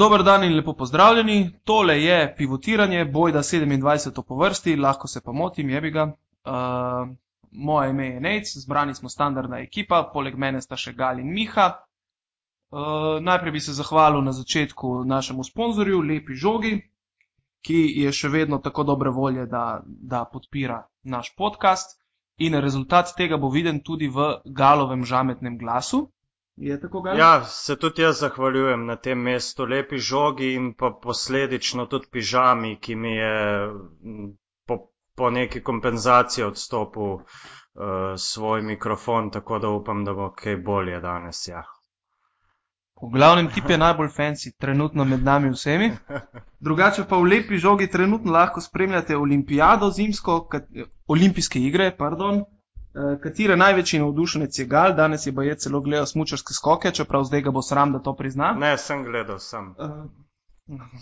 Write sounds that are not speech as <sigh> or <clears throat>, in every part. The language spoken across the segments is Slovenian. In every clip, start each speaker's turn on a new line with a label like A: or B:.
A: Dober dan in lepo pozdravljeni. Tole je pivotiranje, bojda 27. po vrsti, lahko se pa motim, je bi ga. Uh, moje ime je Nec, zbrani smo standardna ekipa, poleg mene sta še Gal in Miha. Uh, najprej bi se zahvalil na začetku našemu sponzorju, Lepi Žogi, ki je še vedno tako dobre volje, da, da podpira naš podcast. In rezultat tega bo viden tudi v Galovem žametnem glasu. Je tako, Gal?
B: Ja, se tudi jaz zahvaljujem na tem mestu, lepi žogi in pa posledično tudi pižami, ki mi je po, po neki kompenzaciji odstopil uh, svoj mikrofon, tako da upam, da bo kaj bolje danes. Ja.
A: V glavnem tip je najbolj fancy, trenutno med nami vsemi. <laughs> Drugače pa v lepi žogi trenutno lahko spremljate olimpijado zimsko, kat, olimpijske igre, pardon, katere največji navdušenec je Gal, danes je baje celo gledal smučarske skoke, čeprav zdaj ga bo sram, da to prizna.
B: Ne, sem gledal, sem.
A: Uh,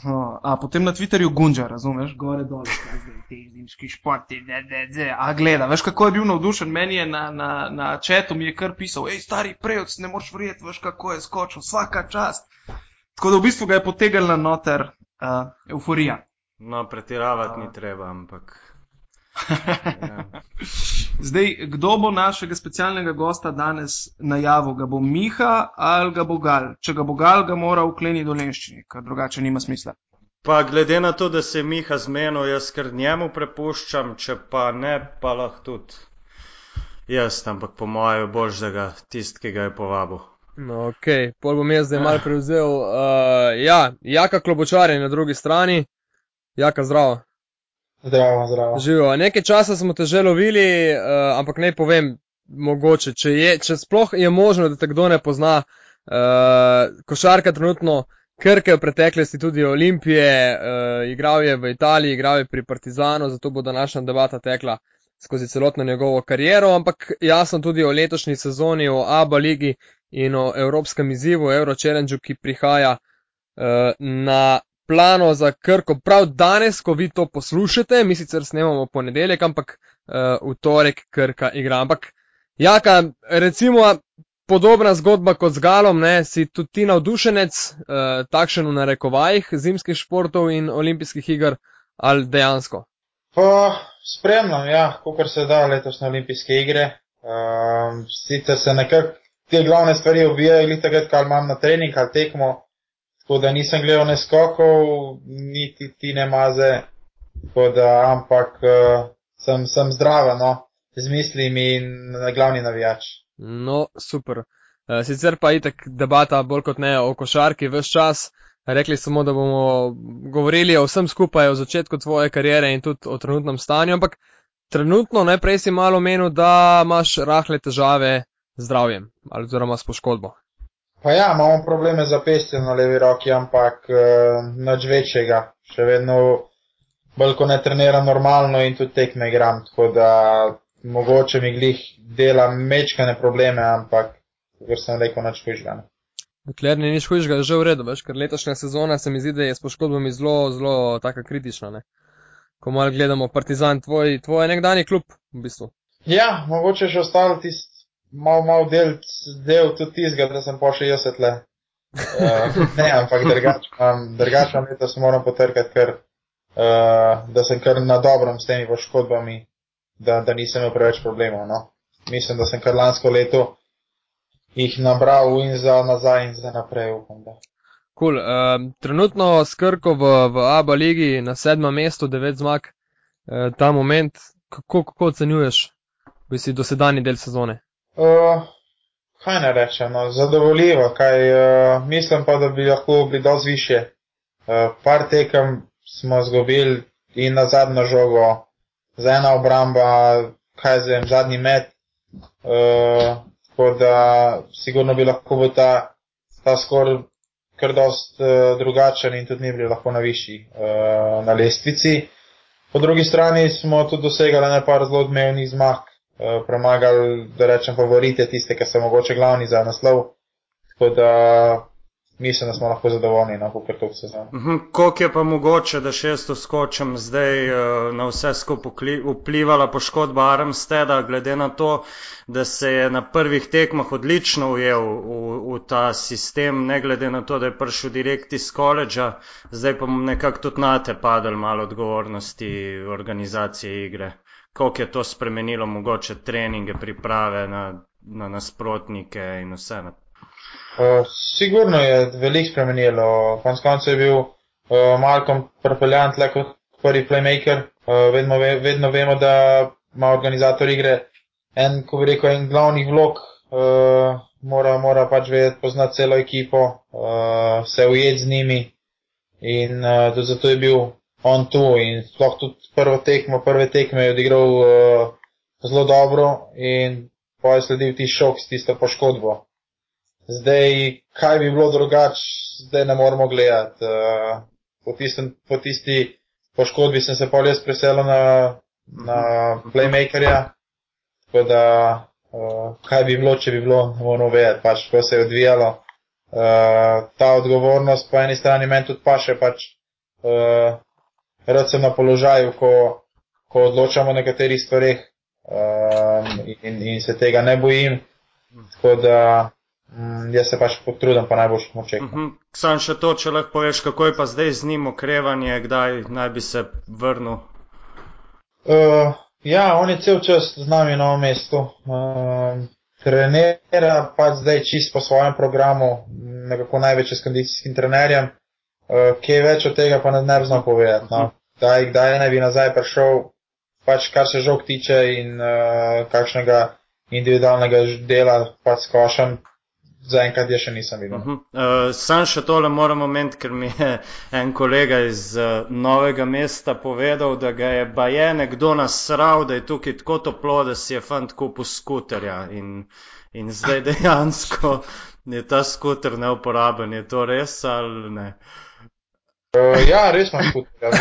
A: no, a potem na Twitterju gunđa, razumeš, gore dol, kaj zdaj ti zimski športi, ne, ne, ne. A gleda, veš kako je bil navdušen, meni je na, na, na četu mi je kar pisal, hej stari prejec, ne moreš verjeti, veš kako je skočil, vsaka čast. Tako da v bistvu ga je potegnila noter uh, euforija.
B: No, pretiravati ni treba, ampak. Ja. <laughs>
A: Zdaj, kdo bo našega specialnega gosta danes najavil? Ga bo Miha ali ga bo Gal? Če ga bo Gal, ga mora vkleniti do lenščini, ker drugače nima smisla.
B: Pa glede na to, da se je Miha zmenil, jaz kar njemu prepuščam, če pa ne, pa lahko tudi jaz, ampak po mojem bož, da ga tist, ki ga je povabil.
C: No, ok, pol bom jaz zdaj mal prevzel. Uh, ja, Jaka Klobočar je na drugi strani. Jaka, zdravo.
D: Zdravo, zdravo.
C: Živijo. Nekaj časa smo te že lovili, uh, ampak naj povem, mogoče, če, je, če sploh je možno, da te kdo ne pozna. Uh, košarka trenutno, Krke v preteklosti tudi Olimpije, uh, igral je v Italiji, igral je pri Partizanu, zato bo današnja debata tekla skozi celotno njegovo kariero, ampak jasno tudi o letošnji sezoni, o ABA ligi in o evropskem izzivu, Euro Challenge, ki prihaja uh, na plano za Krko prav danes, ko vi to poslušate, mi sicer snemamo ponedeljek, ampak uh, v torek Krka igra. Ampak, jaka, recimo, podobna zgodba kot z Galom, ne, si tudi ti navdušenec, uh, takšen v narekovajih zimskih športov in olimpijskih iger, ali dejansko?
D: Pa, spremljam, ja, kot se da letošnje olimpijske igre. Um, sicer se nekako te glavne stvari obijajo, ali takrat, ko imam na trening ali tekmo, tako da nisem gledal ne skokov, niti ti ne maze, tako da, ampak uh, sem, sem zdrava, no, z mislimi in glavni navijač.
C: No, super. Uh, sicer pa itek debata bolj kot ne o košarki vse čas. Rekli smo, da bomo govorili o vsem skupaj, o začetku tvoje kariere in tudi o trenutnem stanju, ampak trenutno najprej si malo menil, da imaš rahle težave z zdravjem ali oziroma s poškodbo.
D: Pa ja, imamo probleme z zapestjem na levi roki, ampak uh, nič večjega. Še vedno bolj, ko ne treniram normalno in tudi tekme igram, tako da mogoče mi glih dela mečkane probleme, ampak, kot sem rekel, nič hujžgane.
C: Dokler ni nič hujšega, je že v redu, veš, ker letošnja sezona se mi zdi, da je s poškodbami zelo, zelo taka kritična, ne. Ko malo gledamo Partizan, tvoj, tvoj nekdani klub, v bistvu.
D: Ja, mogoče še ostalo tist mal, mal del, del tudi tizga, da sem pošel jaz tle. Uh, ne, ampak drugače drugač letos moram potrkati, ker, uh, da sem kar na dobrom s temi poškodbami, da, da nisem imel preveč problemov. No. Mislim, da sem kar lansko leto jih nabral in za nazaj in za naprej upam. Da.
C: Cool. Uh, trenutno skrko v, v ABA ligi na sedmem mestu, devet zmag, uh, ta moment, kako, kako ocenjuješ, bi si dosedani del sezone?
D: Uh, kaj ne rečem, no, zadovoljivo, kaj uh, mislim pa, da bi lahko bili dosti više. Uh, par tekem smo zgubili in na zadnjo žogo, za ena obramba, kaj zvem, zadnji met. Uh, tako da sigurno bi lahko bil ta, ta skor kar dost uh, drugačen in tudi mi bili lahko na višji uh, na lestvici. Po drugi strani smo tudi dosegali nekaj zelo odmevnih zmag, premagali, da rečem, favorite, tiste, ki so mogoče glavni za naslov. Tako da mislim, da smo lahko zadovoljni, no, kako to se zna.
B: Mhm, Koliko je pa mogoče, da še jaz skočim zdaj uh, na vse skupaj vplivala poškodba Armsteda, glede na to, da se je na prvih tekmah odlično ujel v, v ta sistem, ne glede na to, da je prišel direkt iz koledža, zdaj pa mu nekako tudi nate padel malo odgovornosti organizacije igre. Koliko je to spremenilo mogoče treninge, priprave na, na nasprotnike in vse na
D: Uh, sigurno je veliko spremenilo. Konec koncev je bil uh, Malcolm prepeljan tle kot prvi playmaker. Uh, vedno, ve, vedno vemo, da ima organizator igre en, ko bi rekel, en glavnih vlog. Uh, mora, mora pač vedeti poznati celo ekipo, uh, se ujeti z njimi. In uh, tudi zato je bil on tu. In sploh tudi prvo tekmo, prve tekme je odigral uh, zelo dobro in pa je sledil ti šok s tisto poškodbo. Zdaj, kaj bi bilo drugače, zdaj ne moramo gledati. Uh, po, tistem, po tisti poškodbi sem se pa res preselil na, na playmakerja. Tako da, uh, kaj bi bilo, če bi bilo, ne moramo vedeti, pač kako se je odvijalo. Uh, ta odgovornost po eni strani meni tudi paše, pač uh, rad sem na položaju, ko, ko odločamo o nekaterih stvarih uh, in, in se tega ne bojim. Tako da, Mm, jaz se pač potrudim, pa najboljš moček. Uh -huh.
B: Sam še to, če lahko poveš, kako je pa zdaj z njim okrevanje, kdaj naj bi se vrnil?
D: Uh, ja, on je cel čas z nami na mestu. Uh, trenera pač zdaj čist po svojem programu, nekako največji s kondicijskim trenerjem. Uh, kaj več od tega pa ne, ne znam povedati. No. Kdaj, kdaj naj bi nazaj prišel, pač kar se žog tiče in uh, kakšnega individualnega dela pač skošam, zaenkrat je še nisem videl. Uh -huh.
B: uh, sam še tole moram omeniti, ker mi je en kolega iz uh, novega mesta povedal, da ga je baje nekdo nasral, da je tukaj tako toplo, da si je fant kupil skuterja in, in zdaj <laughs> dejansko je ta skuter neuporaben. Je to res ali ne?
D: Uh, ja, res imam skuter.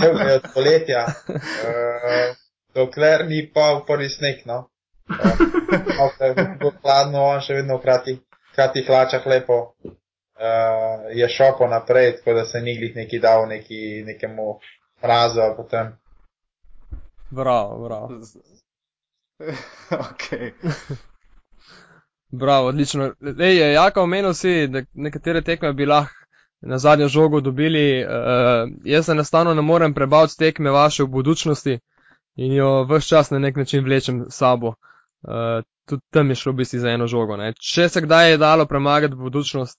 D: Ne vem, od poletja. Uh, dokler ni pa v prvi sneg, no. Bo hladno, on še vedno v kratih, kratih hlačah lepo. Uh, je šopo naprej, tako da se ni glih neki dal neki, nekemu mrazu ali potem.
C: Bravo, bravo. <laughs>
B: ok.
C: bravo, odlično. Ej, Jaka, omenil si, da nekatere tekme bi lahko na zadnjo žogo dobili. Uh, jaz se enostavno ne morem prebaviti tekme vaše v budučnosti in jo vse čas na nek način vlečem s sabo. Uh, tudi tam je šlo v bistvu za eno žogo. Ne. Če se kdaj je dalo premagati budučnost,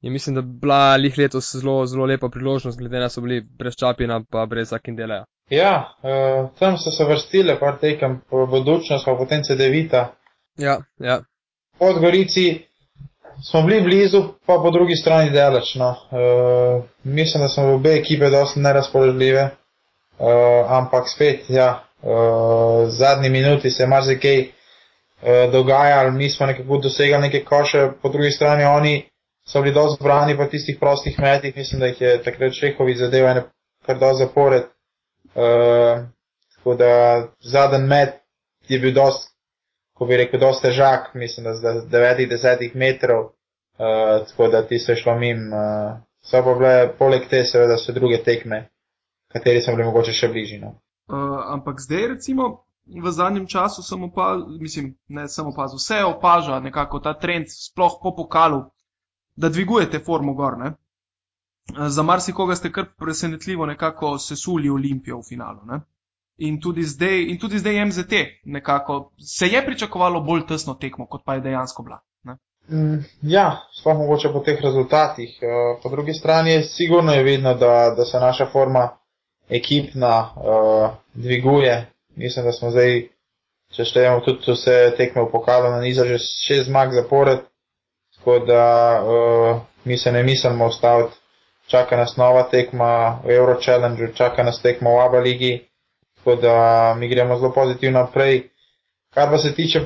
C: je mislim, da bila lih letos zelo, zelo lepa priložnost, glede na to, da so bili brez Čapina, pa brez Akindeleja.
D: Ja, uh, tam so se vrstile, par tekem budučnost, pa potem CD-vita.
C: Ja, ja.
D: Pod Gorici smo bili blizu, pa po drugi strani delač. No. Uh, mislim, da smo v obe ekipe dosti nerazpoložljive, uh, ampak spet, ja, uh, zadnji minuti se je marsikaj eh, dogajalo, mi smo nekako dosegali neke koše, po drugi strani oni so bili dosti zbrani po tistih prostih metih, mislim, da jih je takrat Čehovi zadeval ene kar do zapored. Eh, tako da zaden met je bil dosti, ko bi rekel, dosti težak, mislim, da z 9-10 metrov, eh, tako da ti se šlo mim. Eh, so pa bile poleg te seveda so druge tekme, kateri smo bili mogoče še bližino.
A: Uh, ampak zdaj, recimo, v zadnjem času sem opazil, mislim, ne samo opazil, vse opaža nekako ta trend, sploh po pokalu, da dvigujete formo gor. Ne? Za marsikoga ste kar presenetljivo nekako sesuli Olimpijo v finalu. Ne? In tudi, zdaj, in tudi zdaj MZT nekako se je pričakovalo bolj tesno tekmo, kot pa je dejansko bila.
D: Mm, ja, sploh mogoče po teh rezultatih. Uh, po drugi strani je sigurno je vidno, da, da se naša forma ekipna uh, dviguje, mislim, da smo zdaj, če štejemo tudi vse tekme v pokalu na niza, že šest zmag zapored, tako da uh, mi se ne mislimo ustaviti. Čaka nas nova tekma v Euro Challenge, čaka nas tekma v Aba ligi, tako da mi gremo zelo pozitivno naprej. Kar pa se tiče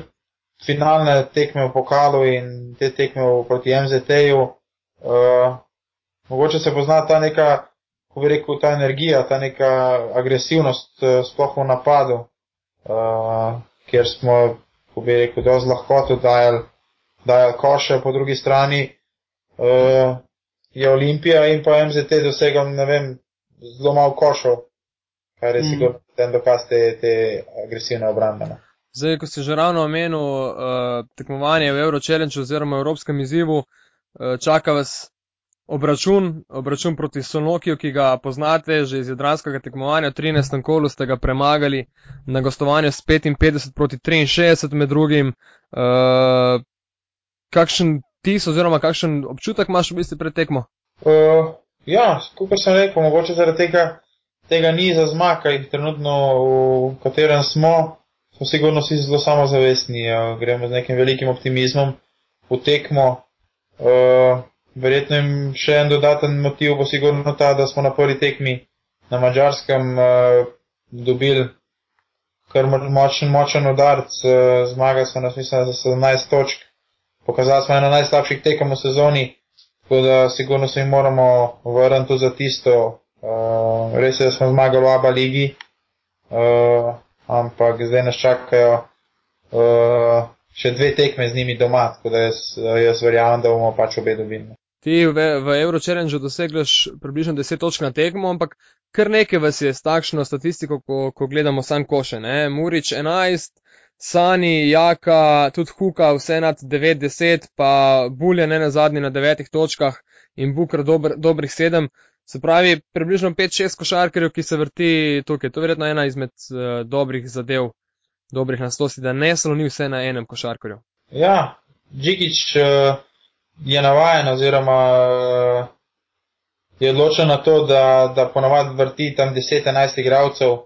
D: finalne tekme v pokalu in te tekme proti MZT-ju, uh, mogoče se pozna ta neka ko bi rekel, ta energija, ta neka agresivnost, uh, sploh v napadu, uh, kjer smo, ko bi rekel, dosti lahko dajali, dajali koše, po drugi strani uh, je Olimpija in pa MZT dosegel, ne vem, zelo malo košov, kar je mm. sigurno ten dokaz te, te agresivne obrambe.
C: Zdaj, ko si že ravno omenil uh, tekmovanje v Euro Challenge oziroma Evropskem izzivu, uh, čaka vas obračun, obračun proti Sonokiju, ki ga poznate že iz jadranskega tekmovanja. V 13. kolu ste ga premagali na gostovanju s 55 proti 63 med drugim. Uh, kakšen tis oziroma kakšen občutek imaš v bistvu pred tekmo?
D: Uh, ja, kot sem rekel, mogoče zaradi tega, tega ni za zmag, trenutno v katerem smo, smo sigurno vsi zelo samozavestni, gremo z nekim velikim optimizmom v tekmo. Uh, Verjetno jim še en dodaten motiv bo sigurno ta, da smo na prvi tekmi na mačarskem uh, dobili kar močen, močen udarc, uh, zmaga smo nas, mislim, za 17 točk. Pokazali smo eno najslabših tekem v sezoni, tako da sigurno se jim moramo vrniti za tisto. Uh, res je, da smo zmagali v Aba ligi, uh, ampak zdaj nas čakajo uh, še dve tekme z njimi doma, tako da jaz, jaz verjamem, da bomo pač obe dobili.
C: Ti v, v Euro Challenge dosegaš približno 10 točk na tekmo, ampak kar nekaj vas je s takšno statistiko, ko, ko gledamo sam koše. Ne? Murič 11, Sani, Jaka, tudi Huka, vse nad 9-10, pa Bulje ne na zadnji na 9 točkah in Bukr dobr, dobrih 7. Se pravi, približno 5-6 košarkarjev, ki se vrti tukaj. To je verjetno ena izmed uh, dobrih zadev, dobrih nastosti, da ne sloni vse na enem košarkarju.
D: Ja, Džikič. Uh je navajen oziroma eh, je odločen na to, da, da ponavadi vrti tam 10-11 igralcev, uh,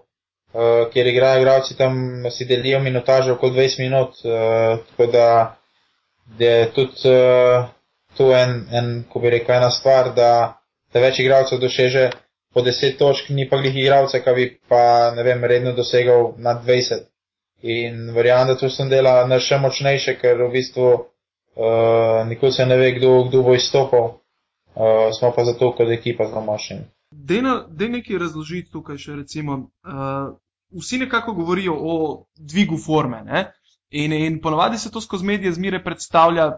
D: kjer igrajo igralci tam si delijo minutažo okoli 20 minut, uh, tako da, da je tudi uh, tu en, en, ko bi rekel, ena stvar, da, da več igralcev doseže po 10 točk, ni pa glih igralce, ki bi pa, ne vem, redno dosegal nad 20. In verjamem, da tu sem dela na še močnejše, ker v bistvu uh, nikoli se ne ve, kdo, kdo bo izstopil, uh, smo pa zato, kot ekipa, zelo močni.
A: Dej nekaj razložiti tukaj še, recimo, uh, vsi nekako govorijo o dvigu forme, ne? in, in ponovadi se to skozi medije zmire predstavlja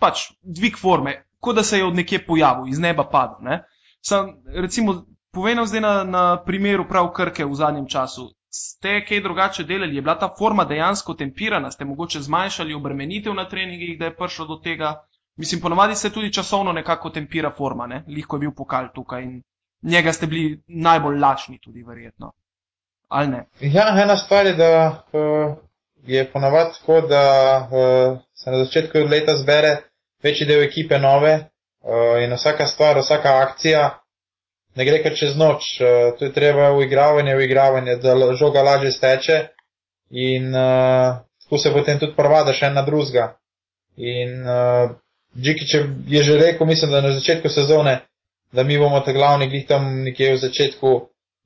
A: pač dvig forme, kot da se je od nekje pojavil, iz neba padel. Sam, recimo, povedal zdaj na, na primeru prav Krke v zadnjem času ste kaj drugače delali? Je bila ta forma dejansko tempirana? Ste mogoče zmanjšali obremenitev na treningih, da je prišlo do tega? Mislim, ponovadi se tudi časovno nekako tempira forma, ne? Lihko je bil pokal tukaj in njega ste bili najbolj lačni tudi, verjetno. Ali ne?
D: Ja, ena stvar je, da uh, je ponavadi tako, da uh, se na začetku leta zbere večji del ekipe nove uh, in vsaka stvar, vsaka akcija ne gre kar čez noč. Uh, tu je treba uigravanje, uigravanje, da žoga lažje steče in uh, tu se potem tudi prvada še ena druzga. In uh, Džikič je že rekel, mislim, da na začetku sezone, da mi bomo te glavni glih tam nekje v začetku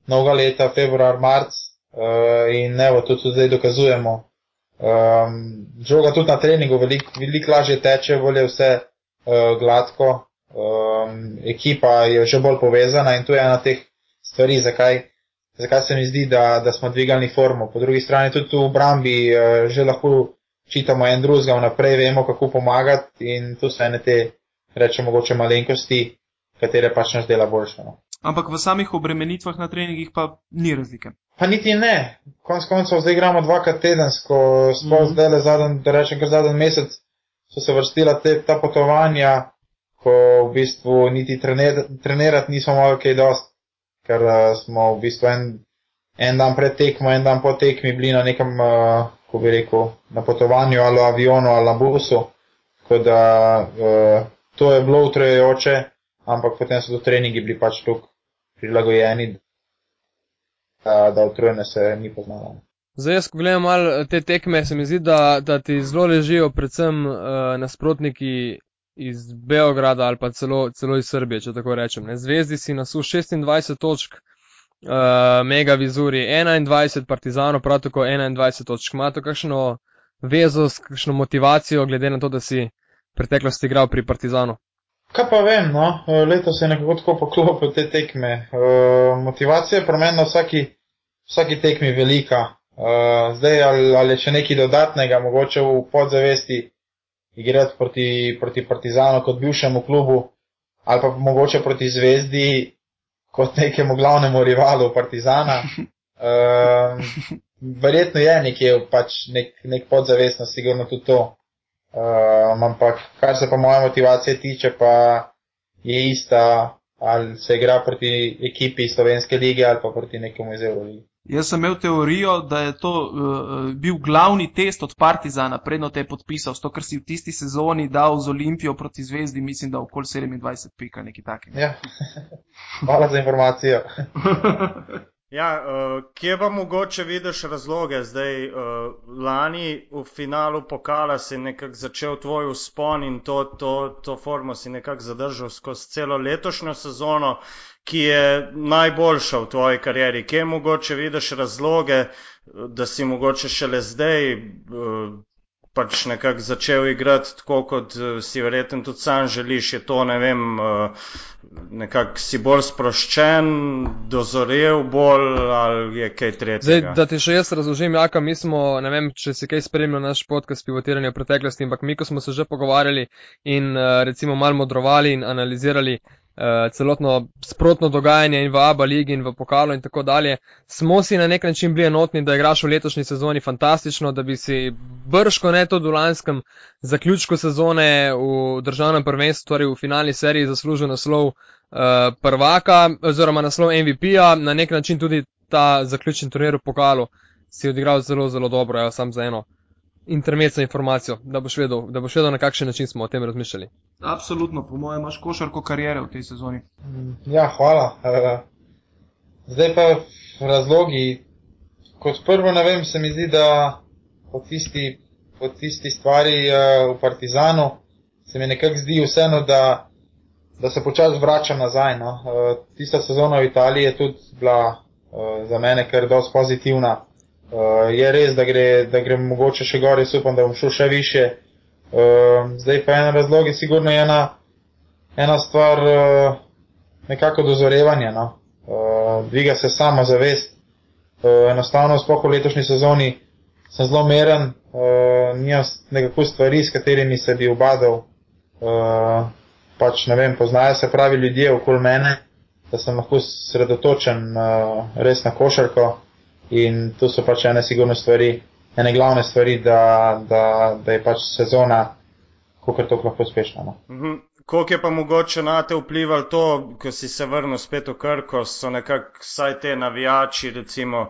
D: novega leta, februar, marc uh, in evo, to tudi zdaj dokazujemo. Um, žoga tudi na treningu veliko velik lažje teče, bolje vse uh, gladko, um, ekipa je že bolj povezana in to je ena teh stvari, zakaj, zakaj se mi zdi, da, da smo dvigali formo. Po drugi strani tudi v Brambi uh, že lahko čitamo en drugega vnaprej, vemo, kako pomagati in tu so ene te, rečemo, mogoče malenkosti, katere pač nas dela boljše. No.
A: Ampak v samih obremenitvah na treningih pa ni razlike.
D: Pa niti ne. Konec koncev zdaj igramo dvakrat tedensko, sploh mm -hmm. zdaj le zadnji, da rečem, kar zadnji mesec so se vrstila te, ta potovanja ko v bistvu niti trener, trenirati nismo mogli kaj dost, ker uh, smo v bistvu en, en dan pred tekmo, en dan po tekmi bili na nekem, uh, ko bi rekel, na potovanju ali avionu ali na busu. Tako da uh, to je bilo utrejoče, ampak potem so to treningi bili pač tukaj prilagojeni, da, da utrujene se ni poznalo.
C: Zdaj, ko gledam malo te tekme, se mi zdi, da, da ti zelo ležijo predvsem uh, nasprotniki iz Beograda ali pa celo, celo iz Srbije, če tako rečem. Ne. Zvezdi si nasu 26 točk, uh, Mega Vizuri 21, Partizano prav tako 21 točk. Ima to kakšno vezo, kakšno motivacijo, glede na to, da si preteklosti igral pri Partizanu?
D: Kaj pa vem, no, leto se je nekako tako poklopil te tekme. Uh, motivacija je pri meni na vsaki, vsaki tekmi velika. Uh, zdaj ali, ali še nekaj dodatnega, mogoče v podzavesti igrati proti, proti Partizanu kot bivšemu klubu ali pa mogoče proti Zvezdi kot nekemu glavnemu rivalu Partizana. Um, verjetno je nekje pač nek, nek podzavestno, sigurno tudi to. Um, ampak kar se pa moje motivacije tiče, pa je ista, ali se igra proti ekipi slovenske lige ali pa proti nekemu iz Euroligi.
A: Jaz sem imel teorijo, da je to uh, bil glavni test od Partizana, predno te je podpisal, to, ker si v tisti sezoni dal z Olimpijo proti Zvezdi, mislim, da okoli 27 pika, nekaj takega.
D: Ja, <laughs> hvala za informacijo. <laughs>
B: Ja, uh, kje pa mogoče vidiš razloge? Zdaj, uh, lani v finalu pokala si nekako začel tvoj uspon in to, to, to formo si nekako zadržal skozi celo letošnjo sezono, ki je najboljša v tvoji karieri. Kje mogoče vidiš razloge, da si mogoče šele zdaj uh, pač nekako začel igrati tako, kot uh, si verjetno tudi sam želiš, je to, ne vem, uh, nekako si bolj sproščen, dozorel bolj ali je kaj tretjega.
C: Zdaj, da ti še jaz razložim, Jaka, mi smo, ne vem, če si kaj spremljal naš podcast pivotiranja v preteklosti, ampak mi, ko smo se že pogovarjali in uh, recimo malo modrovali in analizirali uh, celotno sprotno dogajanje in v ABA ligi in v pokalu in tako dalje, smo si na nek način bili enotni, da igraš v letošnji sezoni fantastično, da bi si brško ne to v lanskem zaključku sezone v državnem prvenstvu, torej v finalni seriji zaslužil naslov uh, prvaka oziroma naslov MVP-ja, na nek način tudi ta zaključni turnir v pokalu si odigral zelo, zelo dobro, ja, sam za eno intermezzo informacijo, da boš, vedel, da boš vedel, na kakšen način smo o tem razmišljali.
A: Absolutno, po mojem, imaš košarko karijere v tej sezoni.
D: Ja, hvala. Uh, zdaj pa razlogi. Kot prvo, ne vem, se mi zdi, da po tisti, po tisti stvari uh, v Partizanu se mi nekako zdi vseeno, da, da se počasi vračam nazaj. No. Uh, tista sezona v Italiji je tudi bila za mene kar dosti pozitivna. Uh, je res, da gre, da gre mogoče še gor, jaz upam, da bom šel še više. Uh, zdaj pa en razlog je sigurno ena, ena stvar uh, nekako dozorevanja. No? Uh, dviga se sama zavest. Uh, enostavno, sploh v letošnji sezoni sem zelo meren, uh, nimam nekako stvari, s katerimi se bi obadal. Uh, pač ne vem, poznajo se pravi ljudje okoli mene, da sem lahko sredotočen uh, res na košarko. In to so pač ene sigurne stvari, ene glavne stvari, da, da, da je pač sezona, kako je to lahko uspešna. No.
B: Mhm. Koliko je pa mogoče na te vplivalo to, ko si se vrnil spet v Krko, so nekako vsaj te navijači, recimo,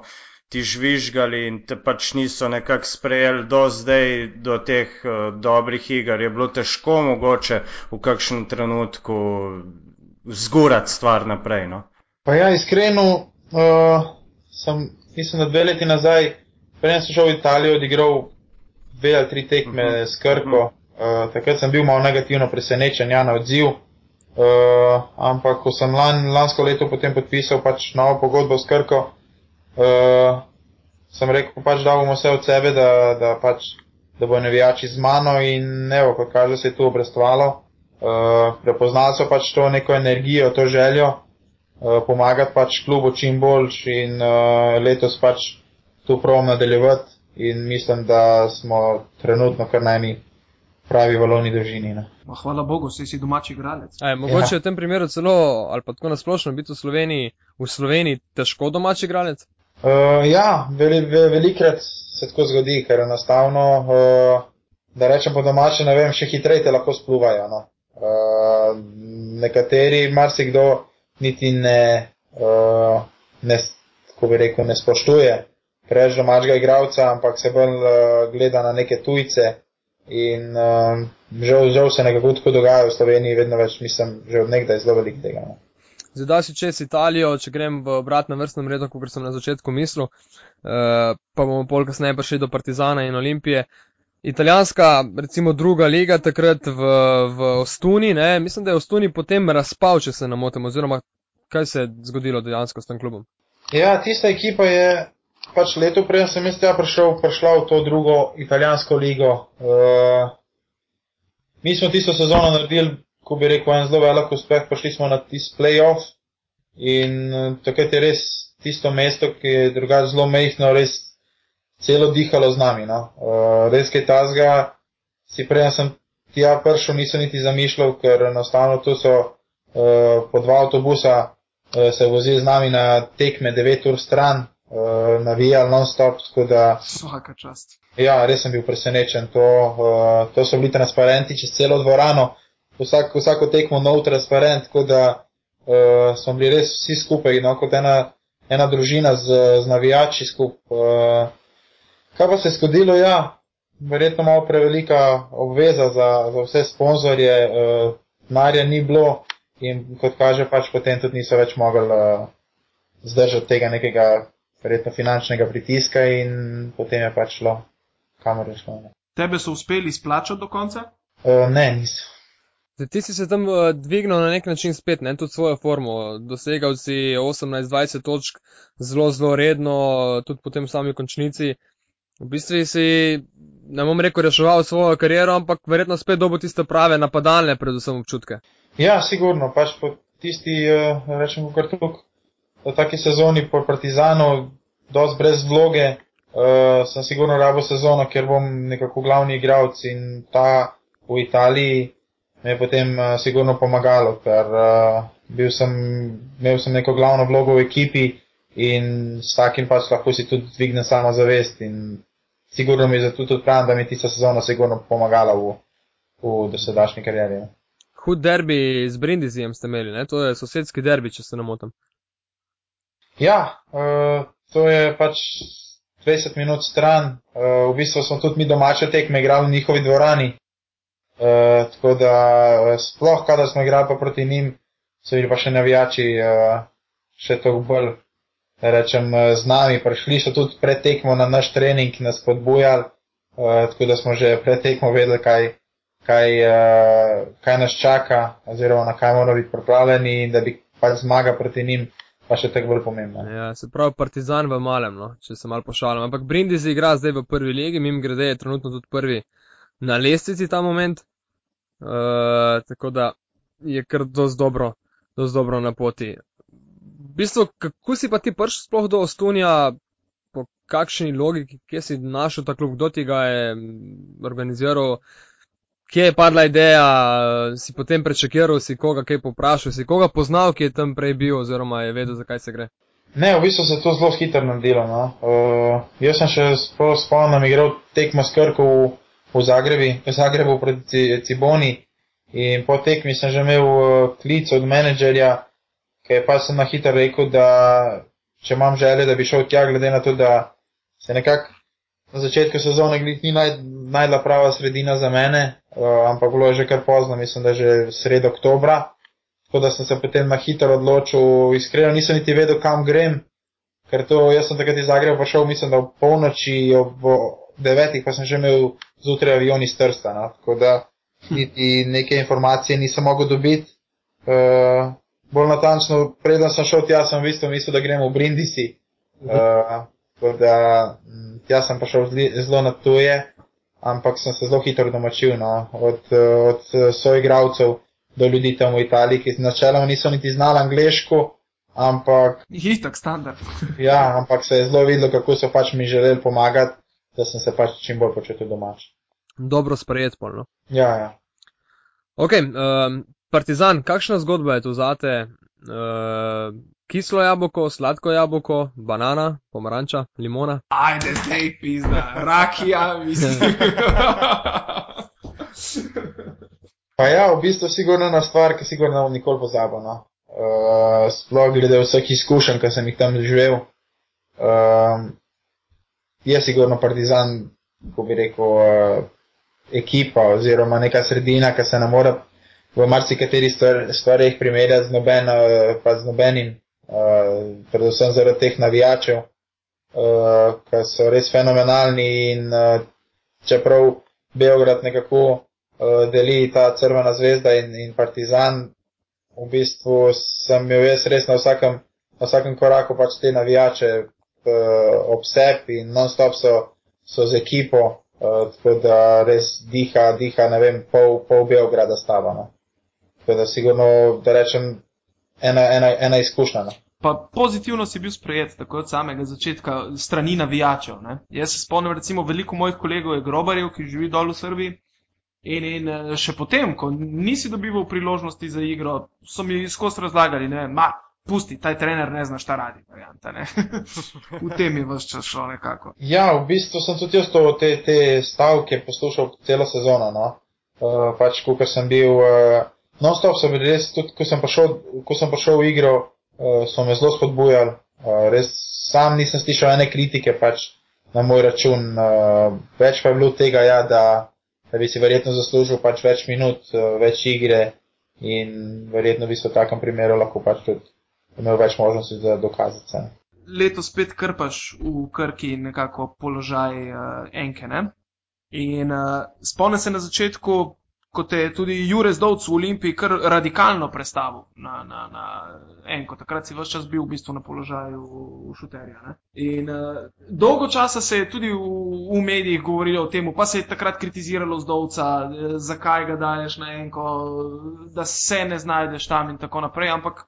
B: ti žvižgali in te pač niso nekako sprejeli do zdaj, do teh uh, dobrih iger. Je bilo težko mogoče v kakšnem trenutku zgurati stvar naprej. No?
D: Pa ja, iskreno, uh, sem mislim, da dve leti nazaj, prej sem šel v Italijo, odigral dve ali tri tekme uh mhm. -huh. s Krko. Uh uh, takrat sem bil malo negativno presenečen ja, na odziv. Uh, ampak ko sem lan, lansko leto potem podpisal pač novo pogodbo s Krko, uh, sem rekel, pač da bomo vse od sebe, da, da, pač, da bo navijači z mano in evo, kot kaže, se je tu obrestovalo. Uh, prepoznali so pač to neko energijo, to željo. Eh, pomagati pač klubu čim boljš in uh, letos pač tu pravom nadaljevati in mislim, da smo trenutno kar najmi pravi valovni držini. Ne.
A: Hvala Bogu, si si domači igralec.
C: Aj, mogoče ja. v tem primeru celo, ali pa tako nasplošno, biti v Sloveniji, v Sloveniji težko domači igralec?
D: Uh, ja, veli, ve, velikrat se tako zgodi, ker enostavno, uh, da rečem po domače, ne vem, še hitreje te lahko spluvajo. No. Uh, nekateri, marsikdo, niti ne, uh, ne kako bi rekel, ne spoštuje preveč domačega igralca, ampak se bolj uh, gleda na neke tujce. In uh, žal, žal se nekako tako dogaja v Sloveniji, vedno več, mislim, že od nekdaj zelo velik tega. No.
C: Zdaj si čez Italijo, če grem v obratnem vrstnem redu, kot sem na začetku mislil, uh, pa bomo pol kasneje prišli do Partizana in Olimpije. Italijanska, recimo druga liga, takrat v, v Ostuni, ne? mislim, da je Ostuni potem razpal, če se ne motim, oziroma kaj se je zgodilo dejansko s tem klubom.
D: Ja, tista ekipa je pač leto prej, sem jaz tja prišel, prišla v to drugo italijansko ligo. Uh, mi smo tisto sezono naredili, ko bi rekel, en zelo velik uspeh, prišli smo na tisti playoff in uh, takrat je res tisto mesto, ki je drugače zelo mehko, res celo dihalo z nami. No. Uh, res je tazga, si prej sem tja prišel, nisem niti zamišljal, ker enostavno tu so uh, po dva avtobusa uh, se vozili z nami na tekme 9 ur stran, uh, navijali non-stop, tako da.
A: Vsaka čast.
D: Ja, res sem bil presenečen. To, uh, to so bili transparenti čez celo dvorano, vsak, vsako tekmo nov transparent, tako da uh, smo bili res vsi skupaj, no, kot ena, ena družina z, z navijači skupaj. Uh, kaj pa se je zgodilo? Ja, verjetno malo prevelika obveza za, za vse sponzorje, uh, marja ni bilo in kot kaže, pač potem tudi niso več mogli uh, zdržati tega nekega verjetno finančnega pritiska in potem je pač šlo kamor je šlo. Ne.
A: Tebe so uspeli izplačati do konca?
D: Uh, ne, niso.
C: Zdaj, ti si se tam uh, dvignil na nek način spet, ne tudi svojo formo. Dosegal si 18-20 točk zelo, zelo redno, tudi potem v sami končnici. V bistvu si, ne bom rekel, reševal svojo kariero, ampak verjetno spet dobo tiste prave napadalne, predvsem občutke.
D: Ja, sigurno, pač po tisti, uh, rečemo, kar tuk, v taki sezoni po Partizanu, dosti brez vloge, uh, sem sigurno rabo sezono, ker bom nekako glavni igralec in ta v Italiji me je potem uh, sigurno pomagalo, ker uh, bil sem, imel sem neko glavno vlogo v ekipi in s takim pač lahko si tudi dvignem samo zavest in sigurno mi je zato tudi pravim, da mi je tista sezona sigurno pomagala v, v dosedašnji karieri.
C: Hud derbi z Brindizijem ste imeli, ne? to je sosedski derbi, če se ne motim.
D: Ja, uh, to je pač 20 minut stran. Uh, v bistvu smo tudi mi domače tekme igrali v njihovi dvorani. Uh, tako da sploh, kadar smo igrali pa proti njim, so bili pa še navijači uh, še toliko bolj, rečem, z nami. Prišli so tudi pred tekmo na naš trening, nas podbujali, uh, tako da smo že pred tekmo vedeli, kaj, kaj, uh, kaj nas čaka, oziroma na kaj moramo biti pripravljeni in da bi pač zmaga proti njim pa še tako bolj pomembno.
C: Ja, se pravi, Partizan v malem, no, če se malo pošalim. Ampak Brindisi igra zdaj v prvi legi, mim grede je trenutno tudi prvi na lestvici ta moment. Uh, tako da je kar dosti dobro, dosti dobro na poti. Bistvu, kako si pa ti prišel sploh do Ostunja, po kakšni logiki, kje si našel ta klub, kdo ti ga je organiziral, kje je padla ideja, si potem prečakiral, si koga kaj poprašal, si koga poznal, ki je tam prej bil oziroma je vedel, zakaj se gre.
D: Ne, v bistvu se to zelo hitro nadelo. No. Uh, jaz sem še spomnil, igral tekmo s Krko v, v Zagrebi, v Zagrebu proti Ciboni in po tekmi sem že imel uh, klic od menedžerja, ki je pa sem na hitro rekel, da če imam želje, da bi šel tja, glede na to, da se nekako na začetku sezone ni naj, najdla prava sredina za mene, uh, ampak bilo je že kar pozno, mislim, da že sredo oktobra. Tako da sem se potem na hitro odločil, iskreno nisem niti vedel, kam grem, ker to jaz sem takrat iz Zagreba prišel, mislim, da ob polnoči, ob devetih pa sem že imel zjutraj avion iz Trsta, no? tako da niti neke informacije nisem mogel dobiti. Uh, bolj natančno, preden sem šel tja, sem v bistvu mislil, da gremo v Brindisi. Uh, tako da tja sem pa šel zelo na tuje, ampak sem se zelo hitro domačil no? od, od soigravcev do ljudi tam v Italiji, ki načeloma niso niti znali angliško, ampak.
A: Itak standard. <laughs>
D: ja, ampak se je zelo videlo, kako so pač mi želeli pomagati, da sem se pač čim bolj počutil domač.
C: Dobro sprejet polno.
D: Ja, ja.
C: Ok, um, Partizan, kakšna zgodba je tu zate? Uh, kislo jabolko, sladko jabolko, banana, pomaranča, limona.
A: Ajde, zdaj pizda, rakija, mislim. <laughs>
D: pa ja, v bistvu sigurno ena stvar, ki sigurno ne bom nikoli pozabil. No. Uh, sploh glede vseh izkušenj, ki sem jih tam doživel. Uh, je sigurno partizan, ko bi rekel, uh, ekipa oziroma neka sredina, ki se ne more v marsikateri stvarih primerjati z, noben, uh, z nobenim uh, predvsem zaradi teh navijačev, uh, ki so res fenomenalni in uh, čeprav Beograd nekako uh, deli ta crvena zvezda in, in partizan, v bistvu sem imel jaz res na vsakem, na vsakem koraku pač te navijače uh, ob sebi in non-stop so, so z ekipo, uh, tako da res diha, diha, ne vem, pol, pol Beograda stava. No. Tako da sigurno, da rečem, ena, ena, ena izkušnja. No.
A: Pa pozitivno si bil sprejet, tako od samega začetka, strani navijačev. Ne? Jaz se spomnim, recimo, veliko mojih kolegov je grobarjev, ki živi dol v Srbiji. In, in eh, še potem, ko nisi dobival priložnosti za igro, so mi skozi razlagali, ne, ma, pusti, taj trener ne zna šta radi, varianta, ne. <laughs> v tem je vse čas šlo nekako.
D: Ja, v bistvu sem tudi jaz to, te, te stavke poslušal celo sezono. No? Uh, pač, ko sem bil, uh, non-stop so bili res, tudi ko sem prišel, ko sem prišel v igro, uh, so me zelo spodbujali. Uh, res sam nisem slišal ene kritike pač na moj račun. Uh, več pa je bilo tega, ja, da da bi si verjetno zaslužil pač več minut, eh, več igre in verjetno bi se v takem primeru lahko pač tudi imel več možnosti za dokazati.
A: Leto spet krpaš v krki nekako položaj uh, enke. Ne? In uh, spomnim se na začetku, kot je tudi Jurek Zdovc v Olimpiji kar radikalno predstavil na, na, na enko. Takrat si vse čas bil v bistvu na položaju šuterja. Ne? In uh, dolgo časa se je tudi v, v medijih govorilo o tem, pa se je takrat kritiziralo Zdovca, eh, zakaj ga daješ na enko, da se ne znajdeš tam in tako naprej. Ampak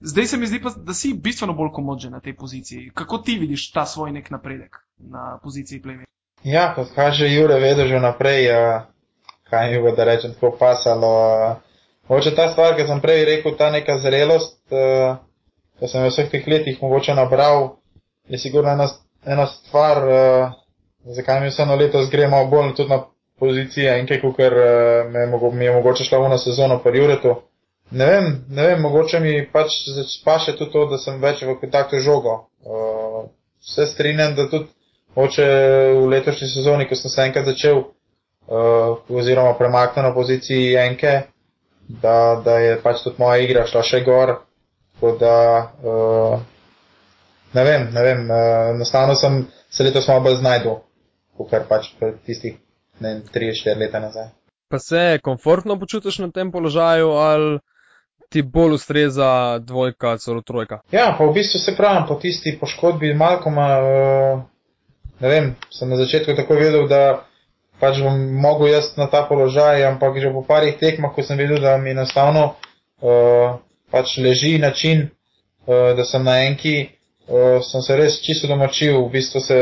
A: zdaj se mi zdi, pa, da si bistveno bolj komodžen na tej poziciji. Kako ti vidiš ta svoj nek napredek na poziciji pleme?
D: Ja, kot kaže Jure, vedo že naprej. Uh kaj mi bo, da rečem, tako pasalo. Mogoče ta stvar, ki sem prej rekel, ta neka zrelost, uh, ki sem jo v vseh teh letih mogoče nabral, je sigurno ena, ena stvar, uh, zakaj mi vseeno letos gremo bolj tudi na pozicije in kaj, ker uh, mi je mogoče šla v na sezono po Juretu. Ne vem, ne vem, mogoče mi pač paše tudi to, da sem več v kontaktu žogo. Uh, vse strinjam, da tudi mogoče v letošnji sezoni, ko sem se enkrat začel, uh, oziroma premaknil na poziciji enke, da, da je pač tudi moja igra šla še gor. Tako da, uh, ne vem, ne vem, uh, enostavno sem se letos malo bolj znajdel, kot kar pač pred tistih 3-4 leta nazaj.
C: Pa se komfortno počutiš na tem položaju ali ti bolj ustreza dvojka, celo trojka?
D: Ja, pa v bistvu se pravim, po tisti poškodbi Malkoma, uh, ne vem, sem na začetku tako vedel, da pač bom mogel jaz na ta položaj, ampak že po parih tekmah, ko sem videl, da mi enostavno uh, pač leži način, uh, da sem na enki, uh, sem se res čisto domačil. V bistvu se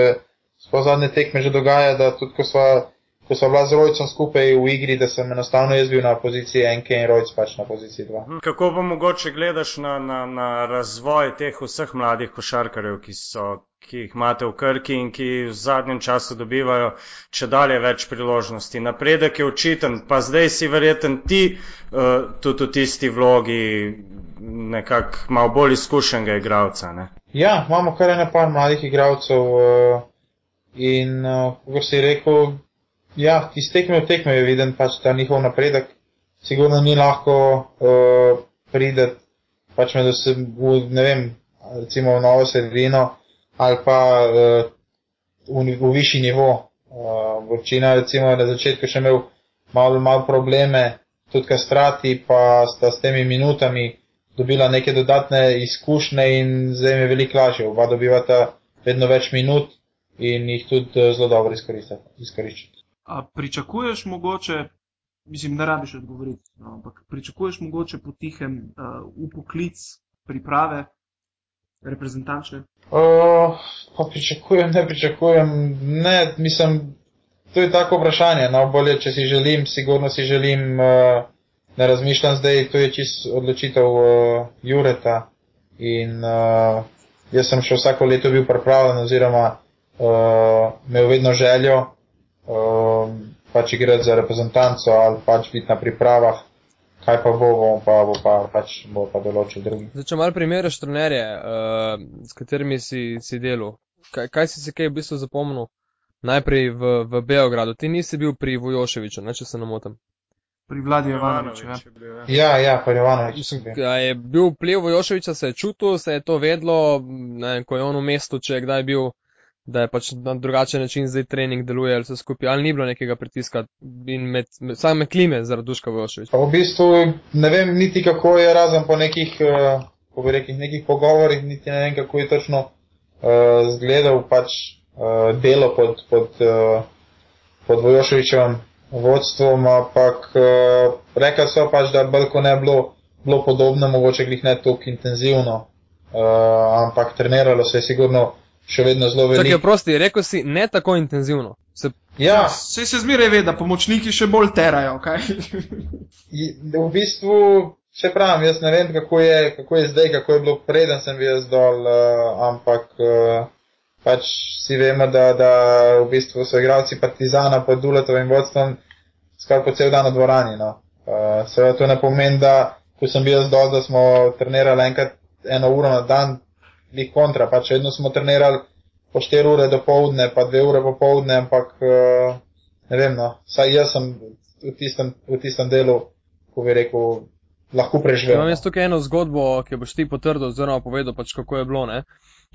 D: po zadnje tekme že dogaja, da tudi ko sva, ko sva bila z Rojcem skupaj v igri, da sem enostavno jaz bil na poziciji enke in Rojc pač na poziciji dva.
B: Hm, kako pa mogoče gledaš na, na, na razvoj teh vseh mladih košarkarjev, ki so ki jih imate v Krki in ki v zadnjem času dobivajo če dalje več priložnosti. Napredek je očiten, pa zdaj si verjeten ti uh, tudi v tisti vlogi nekako malo bolj izkušenega igralca. Ne?
D: Ja, imamo kar ene par mladih igralcev uh, in, uh, kako si rekel, ja, iz tekme v tekme je viden pač ta njihov napredek. Sigurno ni lahko uh, prideti pač med vsem, ne vem, recimo v novo sredino, ali pa uh, v, v višji nivo. Uh, Vrčina recimo na začetku še imel malo, malo probleme, tudi kastrati, pa sta s temi minutami dobila neke dodatne izkušnje in zdaj je veliko lažje. Oba dobivata vedno več minut in jih tudi uh, zelo dobro izkoriščati.
A: A pričakuješ mogoče, mislim, ne rabiš odgovoriti, no, ampak pričakuješ mogoče potihem uh, v poklic priprave reprezentančne?
D: Uh, pričakujem, ne pričakujem. Ne, mislim, to je tako vprašanje. No, bolje, če si želim, sigurno si želim, uh, ne razmišljam zdaj, to je čist odločitev uh, Jureta. In uh, jaz sem še vsako leto bil pripravljen oziroma uh, imel vedno željo uh, pač igrati za reprezentanco ali pač biti na pripravah kaj pa bo, bo pa, bo pa, pač bo pa določil drugi.
C: Zdaj, če malo primeriš trenerje, uh, s katerimi si, si delal, kaj, kaj si se kaj v bistvu zapomnil? Najprej v, v Beogradu, ti nisi bil pri Vojoševiču, ne če se namotam.
A: Pri Vladiju Ivanoviču, ja.
D: Ja, ja, pri Ivanoviču.
C: Je bil vpliv Vojoševiča, se je čutil, se je to vedlo, ne, ko je on v mestu, če je kdaj bil da je pač na drugačen način zdaj trening deluje ali vse skupaj, ali ni bilo nekega pritiska in med, med same klime zaradi Duška Vojoševiča.
D: V bistvu ne vem niti kako je razen po nekih, uh, po rekih, nekih pogovorih, niti ne vem kako je točno uh, zgledal pač uh, delo pod, pod, uh, pod Vojoševičem vodstvom, ampak uh, rekli so pač, da bolj ko ne bilo, bilo podobno, mogoče glih ne toliko intenzivno, uh, ampak treniralo se je sigurno še vedno zelo veliko.
C: Čakaj, prosti, rekel si ne tako intenzivno. Se,
D: Ja,
A: Vse se zmeraj ve, da pomočniki še bolj terajo, kaj?
D: v bistvu, če pravim, jaz ne vem, kako je, kako je zdaj, kako je bilo preden sem bil jaz dol, uh, ampak uh, pač vsi vemo, da, da v bistvu so igralci Partizana pod Duletovim vodstvom skoraj po cel dan v dvorani. No. Uh, Seveda to ne pomeni, da ko sem bil jaz dol, da smo trenirali enkrat eno uro na dan, ni kontra, pač vedno smo trenirali po 4 ure do povdne, pa 2 ure popovdne, ampak uh, ne vem, no, saj jaz sem v tistem, v tistem delu, ko bi rekel, lahko preživel.
C: Imam
D: no.
C: jaz tukaj eno zgodbo, ki boš ti potrdil, oziroma povedal, pač kako je bilo. ne.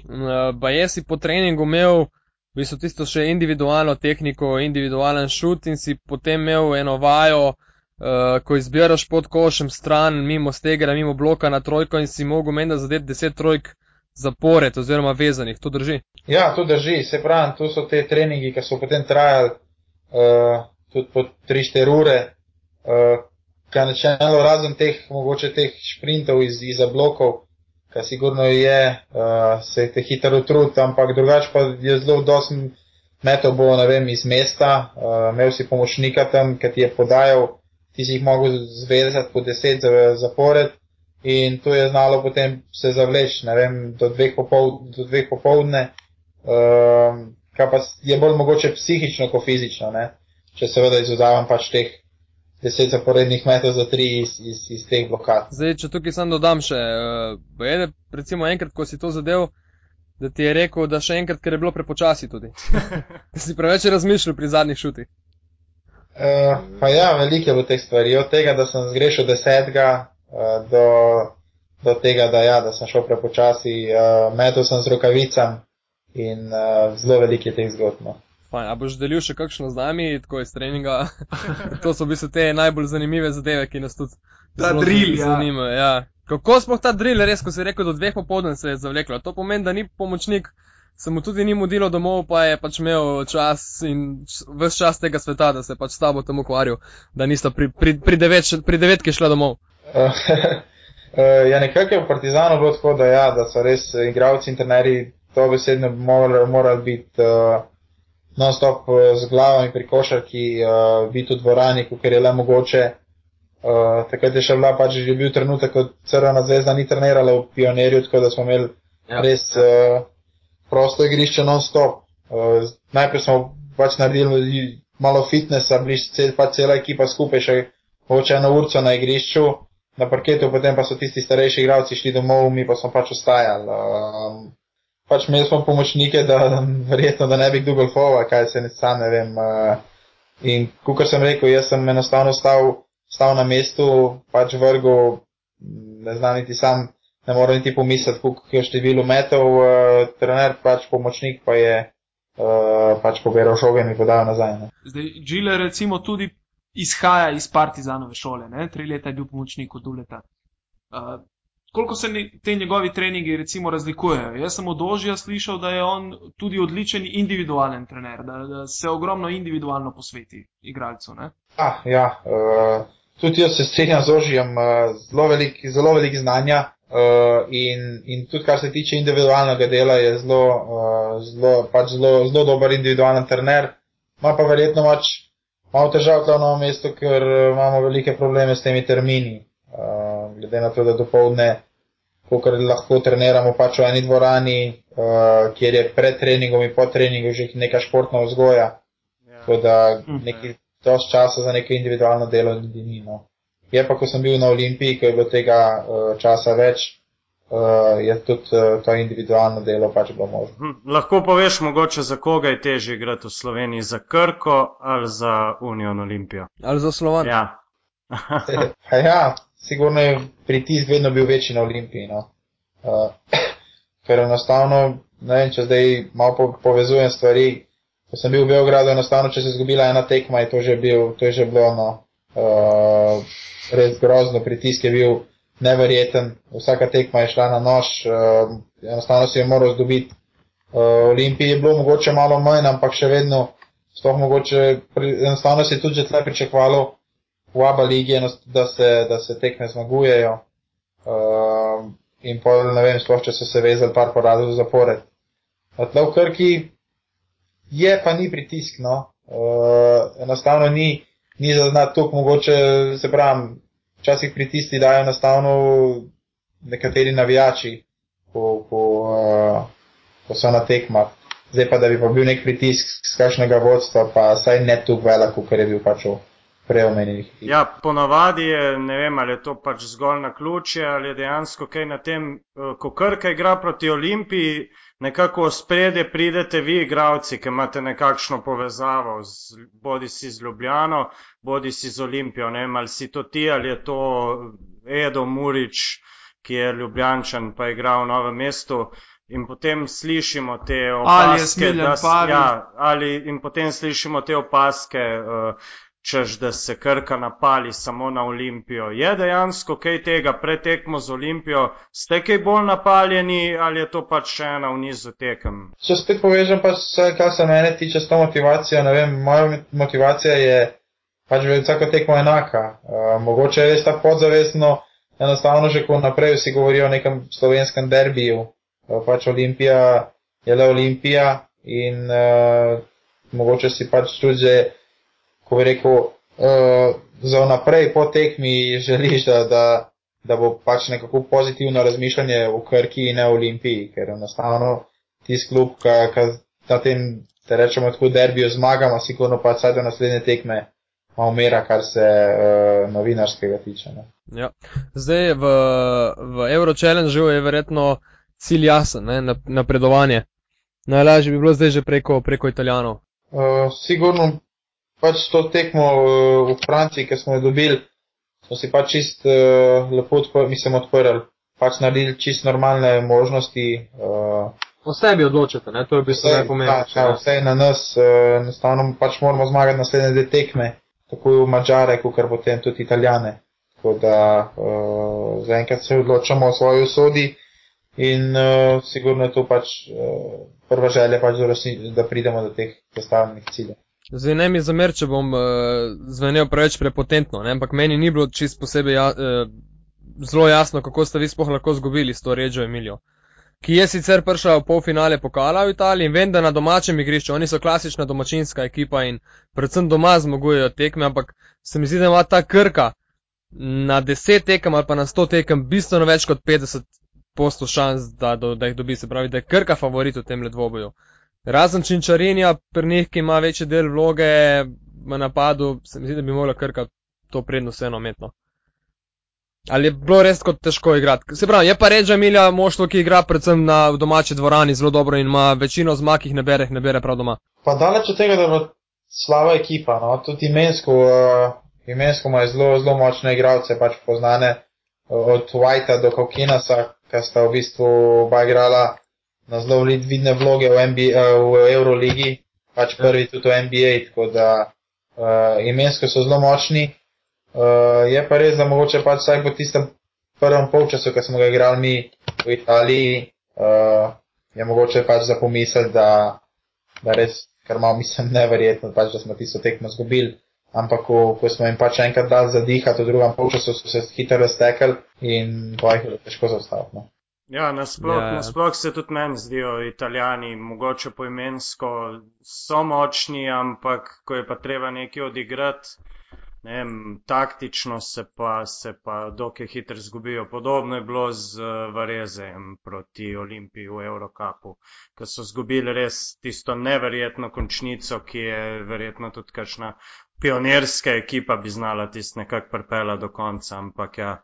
C: Mm, Pa jaz si po treningu imel v bistvu tisto še individualno tehniko, individualen šut in si potem imel eno vajo, uh, ko izbiraš pod košem stran, mimo stegera, mimo bloka na trojko in si mogel menda zadeti deset trojk zapored oziroma vezanih. To drži.
D: Ja, to drži, se pravi, tu so te treningi, ki so potem trajali uh, tudi po 3-4 ure, uh, kaj načelo razen teh, mogoče teh šprintov iz, iz blokov, kar sigurno je, uh, se te hitro utrud, ampak drugače pa je zelo dosti metov bo, ne vem, iz mesta, uh, imel si pomočnika tam, ki ti je podajal, ti si jih mogel zvezati po 10 za- zapored. In to je znalo potem se zavleči, ne vem, do dveh, popol, do dveh popovdne, um, kar pa je bolj mogoče psihično kot fizično, ne? če seveda izodavam pač teh deset zaporednih metov za tri iz, iz, iz teh blokad.
C: Zdaj, če tukaj sam dodam še, uh, je, recimo enkrat, ko si to zadev, da ti je rekel, da še enkrat, ker je bilo prepočasi tudi. <laughs> da si preveč razmišljal pri zadnjih šutih.
D: Uh, pa ja, veliko je bilo teh stvari, od tega, da sem zgrešil desetega, do, do tega, da, ja, da sem šel prepočasi, uh, metal sem z rokavicam in uh, zelo veliko je teh zgodb. No.
C: Fajn, a boš delil še kakšno z nami, tako iz treninga? <laughs> to so v bistvu te najbolj zanimive zadeve, ki nas tudi
A: Ta drill, ja.
C: zanimajo. Ja. Kako sploh ta drill, res, ko si rekel, do dveh popoldan se je zavleklo? To pomeni, da ni pomočnik, se mu tudi ni mudilo domov, pa je pač imel čas in vse čas tega sveta, da se je pač s tabo tam ukvarjal, da nista pri, pri, pri, devet, pri devetki šla domov.
D: Uh, <laughs> ja, nekako je v Partizanu bilo tako, da, ja, da so res igravci in trenerji to besedno morali, morali biti uh, non-stop uh, z glavami pri košarki, uh, biti v dvorani, ker je le mogoče. Uh, takrat je še bila pač že bil trenutek, ko Crvena zvezda ni trenirala v pionirju, tako da smo imeli ja. res uh, prosto igrišče non-stop. Uh, najprej smo pač naredili malo fitnessa, bili cel, pa cela ekipa skupaj še mogoče eno urco na igrišču, na parketu, potem pa so tisti starejši igralci šli domov, mi pa smo pač ostajali. Um, pač imeli smo pomočnike, da verjetno, da ne bi kdo golfoval, kaj se ne sam ne vem. Uh, in kot sem rekel, jaz sem enostavno stal, stal na mestu, pač vrgel, ne znam niti sam, ne morem niti pomisliti, koliko je število metov, uh, trener pač pomočnik pa je uh, pač poberal žoge in mi podal nazaj. Ne.
A: Zdaj, Džile recimo tudi izhaja iz Partizanove šole, ne? tri leta je bil pomočnik od Duleta. Uh, koliko se ne, te njegovi treningi recimo razlikujejo? Jaz sem od Ožija slišal, da je on tudi odličen individualen trener, da, da se ogromno individualno posveti igralcu. Ne?
D: Ah, ja, uh, tudi jaz se strinjam z Ožijem, uh, zelo velik, zelo velik znanja uh, in, in tudi kar se tiče individualnega dela je zelo, uh, zelo, pač zelo, zelo dober individualen trener. Ma pa verjetno pač malo težav na novem mestu, ker uh, imamo velike probleme s temi termini. Uh, glede na to, da dopoledne, ko lahko treniramo pač v eni dvorani, uh, kjer je pred treningom in po treningu že neka športna vzgoja.
B: Ja.
D: Tako da neki dosti časa za neko individualno delo ni no. Je pa, ko sem bil na Olimpiji, ko je bilo tega uh, časa več, uh, je tudi uh, to individualno delo pač bilo možno.
B: Hm, lahko poveš mogoče, za koga je težje igrati v Sloveniji, za Krko ali za Union Olimpijo?
C: Ali za Slovan?
B: Ja. <laughs>
D: Ja, sigurno je pritisk vedno bil večji na Olimpiji. No. Uh, <clears throat> ker enostavno, ne vem, če zdaj malo po, povezujem stvari. Ko sem bil v Beogradu, enostavno, če se je zgubila ena tekma, je to že, bil, to je že bilo no, uh, res grozno. Pritisk je bil neverjeten, vsaka tekma je šla na nož, uh, enostavno si je moral zdobiti. Uh, Olimpiji je bilo mogoče malo manj, ampak še vedno, sploh mogoče, pri, enostavno si tudi že tle pričakovalo v oba ligi, da se, da se tekme zmagujejo. Uh, in pol, ne vem, sploh če so se vezali par porazov zapored. Tle v Krki je pa ni pritisk, no. uh, enostavno ni, ni zaznati tukaj, mogoče se pravim, včasih pritisti dajo enostavno nekateri navijači, ko, ko, uh, ko so na tekmah. Zdaj pa, da bi pa bil nek pritisk z kakšnega vodstva, pa saj ne tu velik, ker je bil pač preomenjenih.
B: Ja, ponavadi je, ne vem, ali je to pač zgolj na ključe, ali je dejansko kaj na tem, ko Krka igra proti Olimpiji, nekako v spredje pridete vi, igravci, ki imate nekakšno povezavo, z, bodi si z Ljubljano, bodi si z Olimpijo, ne vem, ali si to ti, ali je to Edo Murič, ki je Ljubljančan, pa igra v novem mestu. In potem slišimo te opaske,
A: Ali
B: da ja, ali, in potem slišimo te opaske, uh, češ da se Krka napali samo na Olimpijo. Je dejansko kaj tega pretekmo z Olimpijo? Ste kaj bolj napaljeni ali je to pač še ena v nizu tekem?
D: Če spet povežem, pa vse, kar se mene tiče s to motivacijo, ne vem, moja motivacija je pač vsako tekmo enaka. Uh, mogoče je res ta podzavestno, enostavno že ko naprej vsi govorijo o nekem slovenskem derbiju. Uh, pač Olimpija je le Olimpija in uh, mogoče si pač tudi že, ko bi rekel, uh, za naprej po tekmi želiš, da, da, da bo pač nekako pozitivno razmišljanje v Krki in ne v Olimpiji, ker enostavno tisti klub, ki na tem, da rečemo tako, derbiju zmagamo, sigurno pa vsaj do naslednje tekme malo mera, kar se uh, novinarskega tiče. Ne.
C: Ja. Zdaj v, v Euro Challengeu je verjetno cilj jasen, ne? nap- napredovanje. Najlažje bi bilo zdaj že preko, preko Italijanov.
D: Uh, sigurno pač to tekmo uh, v Franciji, ki smo jo dobili, smo si pač čist uh, lepo odprli, mislim odprli, pač naredili čist normalne možnosti. Uh,
C: O sebi odločite, ne? to je v bistvu
D: Vse,
C: najpomembnejše.
D: ja, vse je na nas, uh, enostavno pač moramo zmagati naslednje dve tekme, tako v Mačare, kot potem tudi Italijane. Tako da uh, zaenkrat se odločamo o svoji usodi in uh, sigurno je to pač uh, prva želja, pač, da pridemo do teh postavljenih ciljev.
C: Zdaj ne mi zamer, če bom uh, zvenel preveč prepotentno, ne? ampak meni ni bilo čist posebej ja, uh, zelo jasno, kako ste vi sploh lahko zgubili s to Reggio Emilijo. Ki je sicer prišla v polfinale pokala v Italiji in vem, da na domačem igrišču, oni so klasična domačinska ekipa in predvsem doma zmagujejo tekme, ampak se mi zdi, da ima ta krka na 10 tekem ali pa na 100 tekem bistveno več kot 50 posto šans, da, da, da jih dobi, se pravi, da je krka favorit v tem dvoboju. Razen Činčarinja, pri njih, ki ima večji del vloge v napadu, se mi zdi, da bi morala krka to prednost vseeno umetno. Ali je bilo res tako težko igrati? Se pravi, je pa Reggio Emilia moštvo, ki igra predvsem na domači dvorani zelo dobro in ima večino zmag, ki jih ne bere, ne bere prav doma.
D: Pa daleč od tega, da bo slaba ekipa, no, tudi imensko, uh, imensko ima zelo, zelo močne igralce, pač poznane uh, od Whitea do Kokinasa, ki sta v bistvu oba igrala na zelo vid- vidne vloge v, NBA, v Euroligi, pač prvi tudi v NBA, tako da uh, imensko so zelo močni. Uh, je pa res, da mogoče pač vsaj po tistem prvem polčasu, ki smo ga igrali mi v Italiji, uh, je mogoče pač za pomisliti, da, da res, kar malo mislim neverjetno, pač, da smo tisto tekmo zgubili. Ampak, ko, ko smo jim pač enkrat dali zadihati, v drugem polčasu so se hitro raztekli in to je bilo težko zaustaviti. No.
B: Ja, nasploh,
C: Ja.
B: nasploh se tudi meni zdijo italijani, mogoče poimensko so močni, ampak ko je pa treba nekaj odigrati, ne vem, taktično se pa, se pa dokaj hitro zgubijo. Podobno je bilo z eh, Varezejem proti Olimpiji v Eurocupu, ko so zgubili res tisto neverjetno končnico, ki je verjetno tudi kakšna pionirska ekipa bi znala tisto nekako pripela do konca, ampak ja,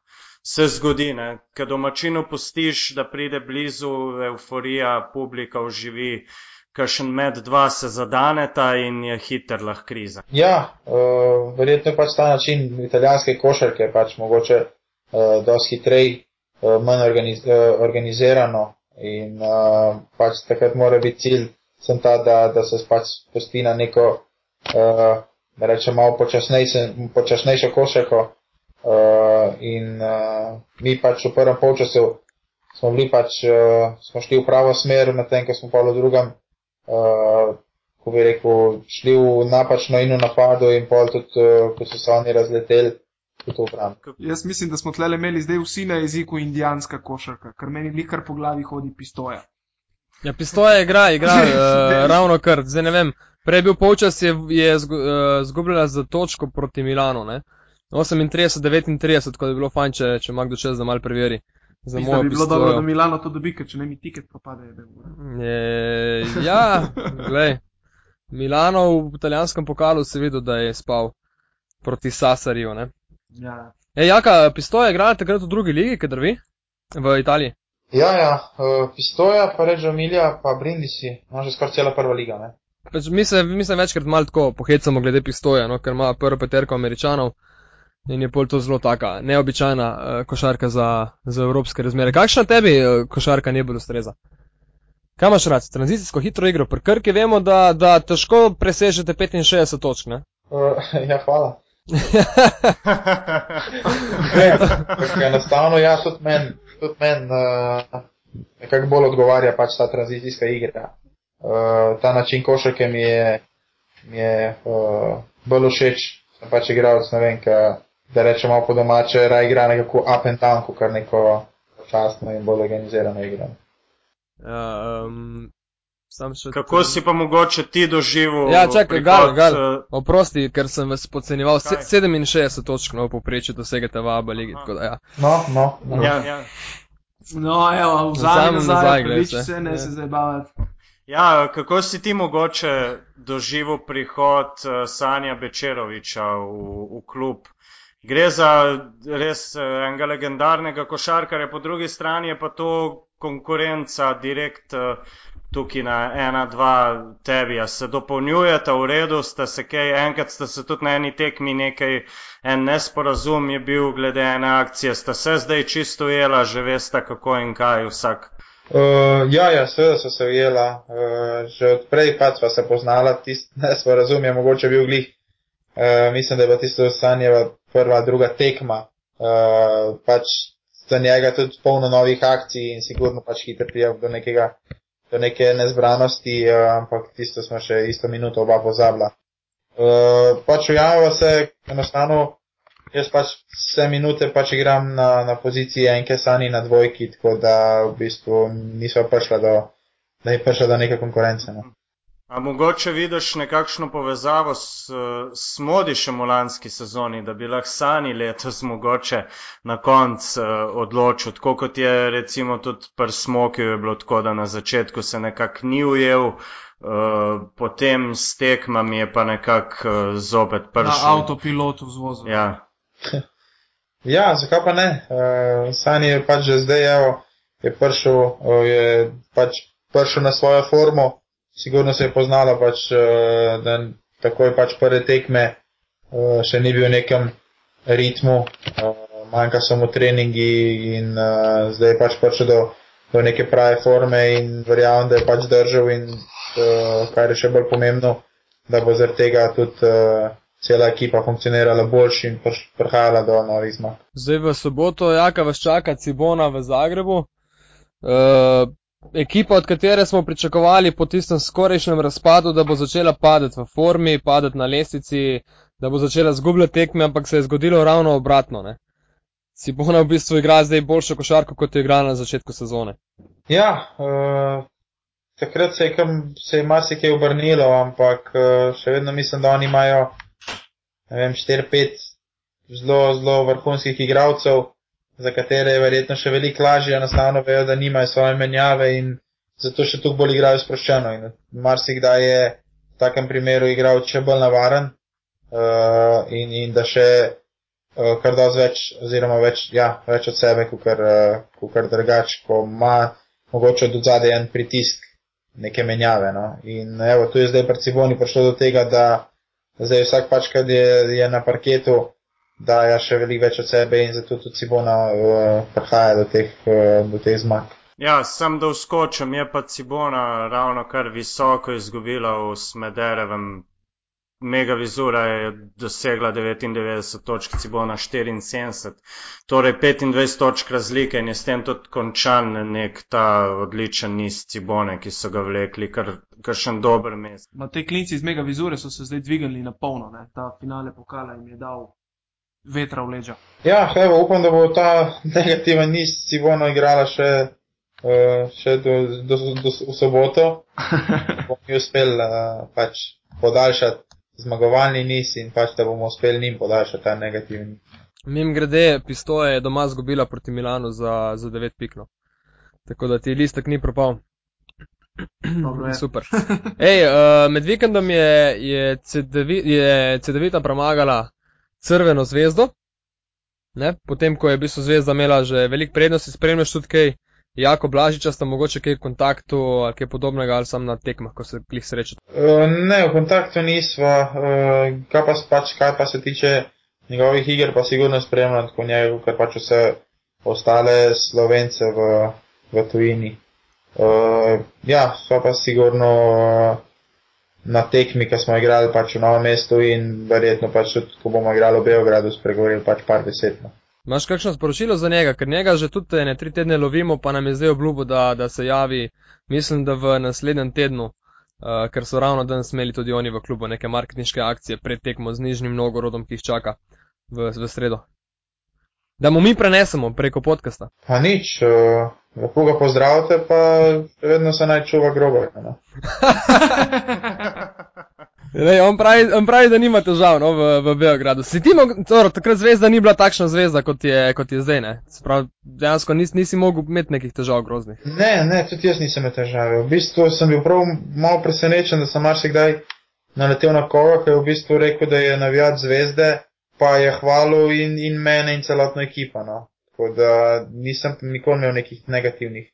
B: se zgodi, ne, ker domačinu pustiš, da pride blizu, euforija, publika uživi, kakšen med dva se zadaneta in je hiter lahko kriza.
D: Ja, uh, verjetno je pač ta način italijanske košarke pač mogoče uh, dosti hitrej, uh, manj organiz, uh, organizirano in uh, pač takrat mora biti cilj sem ta, da, da se pač spusti na neko, uh, da rečem, malo počasnejše- počasnejšo košarko uh, in uh, mi pač v prvem polčasu smo bili pač, uh, smo šli v pravo smer, medtem ko smo pa v drugem uh, ko bi rekel, šli v napačno in v napadu in pol tudi, uh, ko so se oni razleteli.
A: Jaz mislim, da smo tle imeli zdaj vsi na jeziku indijanska košarka, ker meni nikar po glavi hodi pistoja.
C: Ja, pistoja igra, igra uh, <laughs> ravno kar, zdaj ne vem, Prej je bil polčas, je, je eh, zgubljala za točko proti Milanu, ne? 38-39, tako da bi bilo fajn, če, če ima kdo čas, da mal preveri. Za
A: Mislim, bi bilo
C: pistojo.
A: dobro, da Milano to dobi, ker če ne mi tiket propade. Je,
C: Je, ja, glej. Milano v italijanskem pokalu se videl, da je spal proti Sasariju, ne?
A: ja.
C: E, Jaka, Pistoja je igrala takrat v drugi ligi, kadar vi? V Italiji.
D: Ja, ja, uh, Pistoja, pa Reggio Emilia, pa Brindisi, no že skoraj cela prva liga, ne.
C: Pač mi se, mi se večkrat malo tako pohecamo glede Pistoja, no, ker ima prvo peterko američanov in je pol to zelo taka neobičajna uh, košarka za, za evropske razmere. Kakšna tebi uh, košarka ne bolj ustreza? Kaj imaš rad? Tranzicijsko hitro igro. Pri Krki vemo, da, da težko presežete 65 točk, ne?
D: Uh, ja, hvala. <laughs> Ne, ker enostavno, ja, tudi meni tudi men, uh, nekako bolj odgovarja pač ta tranzicijska igra. Uh, ta način košarke mi je, mi je uh, bolj všeč, sem pač igralec, ne vem, ka, da rečemo po domače, raj igra nekako up and down, kot kar neko častno in bolj organizirano igro.
C: Ja, um,
B: Kako si pa mogoče ti doživel?
C: Ja, čakaj,
B: prihod,
C: Gal, Gal. Oprosti, ker sem vas podcenjeval. Se,
B: Kaj?
C: 67 točk no, v povprečju dosegate v ABA ligi. Da, ja.
D: No, no, no.
B: Ja, ja.
A: No, evo,
C: Vzamem
A: nazaj,
C: nazaj, se.
A: se, ne
C: Ja.
A: se zdaj bavati.
B: Ja, kako si ti mogoče doživel prihod eh, Sanja Bečeroviča v, v klub? Gre za res eh, enega legendarnega košarkarja, po drugi strani je pa to konkurenca direkt eh, tukaj na ena, dva tebija. Se dopolnjujeta v redu, sta se kaj, enkrat sta se tudi na eni tekmi nekaj, en nesporazum je bil glede ene akcije, sta se zdaj čisto ujela, že veste kako in kaj vsak.
D: Uh, ja, ja, seveda so se ujela. Uh, že odprej pač sva se poznala, tisti <laughs> nesporazum je mogoče bil glih. Uh, mislim, da je bila tisto Sanjeva prva, druga tekma. Uh, pač za njega tudi polno novih akcij in sigurno pač hitro prijel do nekega, do neke nezbranosti, uh, ampak tisto smo še isto minuto oba pozabila. Uh, pač ujavila se enostavno, jaz pač vse minute pač igram na, na poziciji enke sani na dvojki, tako da v bistvu nismo prišla do, da je prišla do neke konkurence. No.
B: A mogoče vidiš nekakšno povezavo s, s Modišem v lanski sezoni, da bi lahko Sani letos mogoče na koncu uh, odločil, tako kot je recimo tudi pri Smokiju je bilo tako, da na začetku se nekako ni ujel, uh, potem s tekmami je pa nekako uh, zopet
A: Na
B: prišel.
A: avtopilotu vzvozil.
B: Ja. <laughs>
D: Ja, zakaj pa ne? Uh, Sani je pač že zdaj, evo, je prišel, uh, je pač prišel na svojo formo, sigurno se je poznalo pač, uh, da takoj pač prve tekme uh, še ni bil v nekem ritmu, uh, manjka samo treningi in uh, zdaj je pač prišel do, do neke prave forme in verjamem, da je pač držal in uh, kar je še bolj pomembno, da bo zaradi tega tudi uh, cela ekipa funkcionirala boljši in prihajala do novih zmag.
C: Zdaj v soboto, jaka vas čaka Cibona v Zagrebu. Uh, ekipa, od katere smo pričakovali po tistem skorajšnjem razpadu, da bo začela padati v formi, padati na lestvici, da bo začela zgubljati tekme, ampak se je zgodilo ravno obratno. Ne? Cibona v bistvu igra zdaj boljšo košarko, kot je igrala na začetku sezone.
D: Ja, uh, takrat se je, kam, se je marsikaj obrnilo, ampak uh, še vedno mislim, da oni imajo vem, 4-5 zelo, zelo vrhunskih igralcev, za katere je verjetno še veliko lažje, enostavno vejo, da nimajo svoje menjave in zato še toliko bolj igrajo sproščeno. In marsikdaj je v takem primeru igralec še bolj navaren uh, in, in da še uh, kar dosti več, oziroma več, ja, več od sebe, kot kar, uh, drugač, ko ima mogoče od zadaj en pritisk neke menjave. No. In evo, tu je zdaj pri Ciboni prišlo do tega, da zdaj vsak pač, kad je, je na parketu, daja še veliko več od sebe in zato tudi Cibona uh, prihaja do teh, uh, do teh zmag.
B: Ja, sem da vskočim, je pa Cibona ravno kar visoko izgubila v Smederevem. Mega vizura je dosegla 99 točk, Cibona 74, torej 25 točk razlike in je s tem tudi končan nek ta odličen niz Cibone, ki so ga vlekli, kar, kar še en dober mest.
A: Ma te klinci iz Mega Vizure so se zdaj dvignili na polno, ne? ta finale pokala jim je dal vetra v leđa.
D: Ja, evo, upam, da bo ta negativen niz Cibono igrala še uh, še do, do, do, do v soboto, <laughs> bomo mi uspeli uh, pač podaljšati zmagovalni niz in pač da bomo uspeli njim podaljšati ta negativni.
C: Mim grede, pistoje je doma zgubila proti Milanu za, za 9 pikno. Tako da ti listek ni propal.
A: Dobro je. <clears throat>
C: Super. <laughs> Ej, uh, med vikendom je, je, CDV, je CDV-ta premagala Crveno zvezdo. Ne? Potem, ko je v bistvu zvezda imela že veliko prednosti, spremljaš tudi kaj, Jako Blažiča sta mogoče kaj v kontaktu ali kaj podobnega ali sam na tekmah, ko se klih srečate.
D: Uh, ne, v kontaktu nisva, uh, kaj, pa, pač, kaj pa se tiče njegovih iger, pa sigurno spremljam tako njega, ker pač vse ostale slovence v, v tujini. Uh, ja, sva pa sigurno uh, na tekmi, ki smo igrali pač v novem mestu in verjetno pač tudi, ko bomo igrali v Beogradu, spregovorili pač par deset.
C: Imaš kakšno sporočilo za njega, ker njega že tudi ne tri tedne lovimo, pa nam je zdaj obljubo, da, da se javi, mislim, da v naslednjem tednu, uh, ker so ravno danes imeli tudi oni v klubu neke marketinške akcije pred tekmo z nižnim nogorodom, ki jih čaka v, v sredo. Da mu mi prenesemo preko podcasta.
D: Pa nič, uh, lepo ga pozdravite, pa vedno se naj čuva grobo. <laughs>
C: Lej, on, pravi, on pravi, da nima težav no, v, v Beogradu. Si ti, torej, takrat zvezda ni bila takšna zvezda, kot je, kot je zdaj. Ne? Se Pravi, dejansko nis, nisi mogel imeti nekih težav groznih.
D: Ne, ne, tudi jaz nisem imel težave. V bistvu sem bil prav malo presenečen, da sem marsikdaj naletel na koga, ki je v bistvu rekel, da je navijat zvezde, pa je hvalil in, in mene in celotno ekipo. No. Tako da nisem nikoli imel nekih negativnih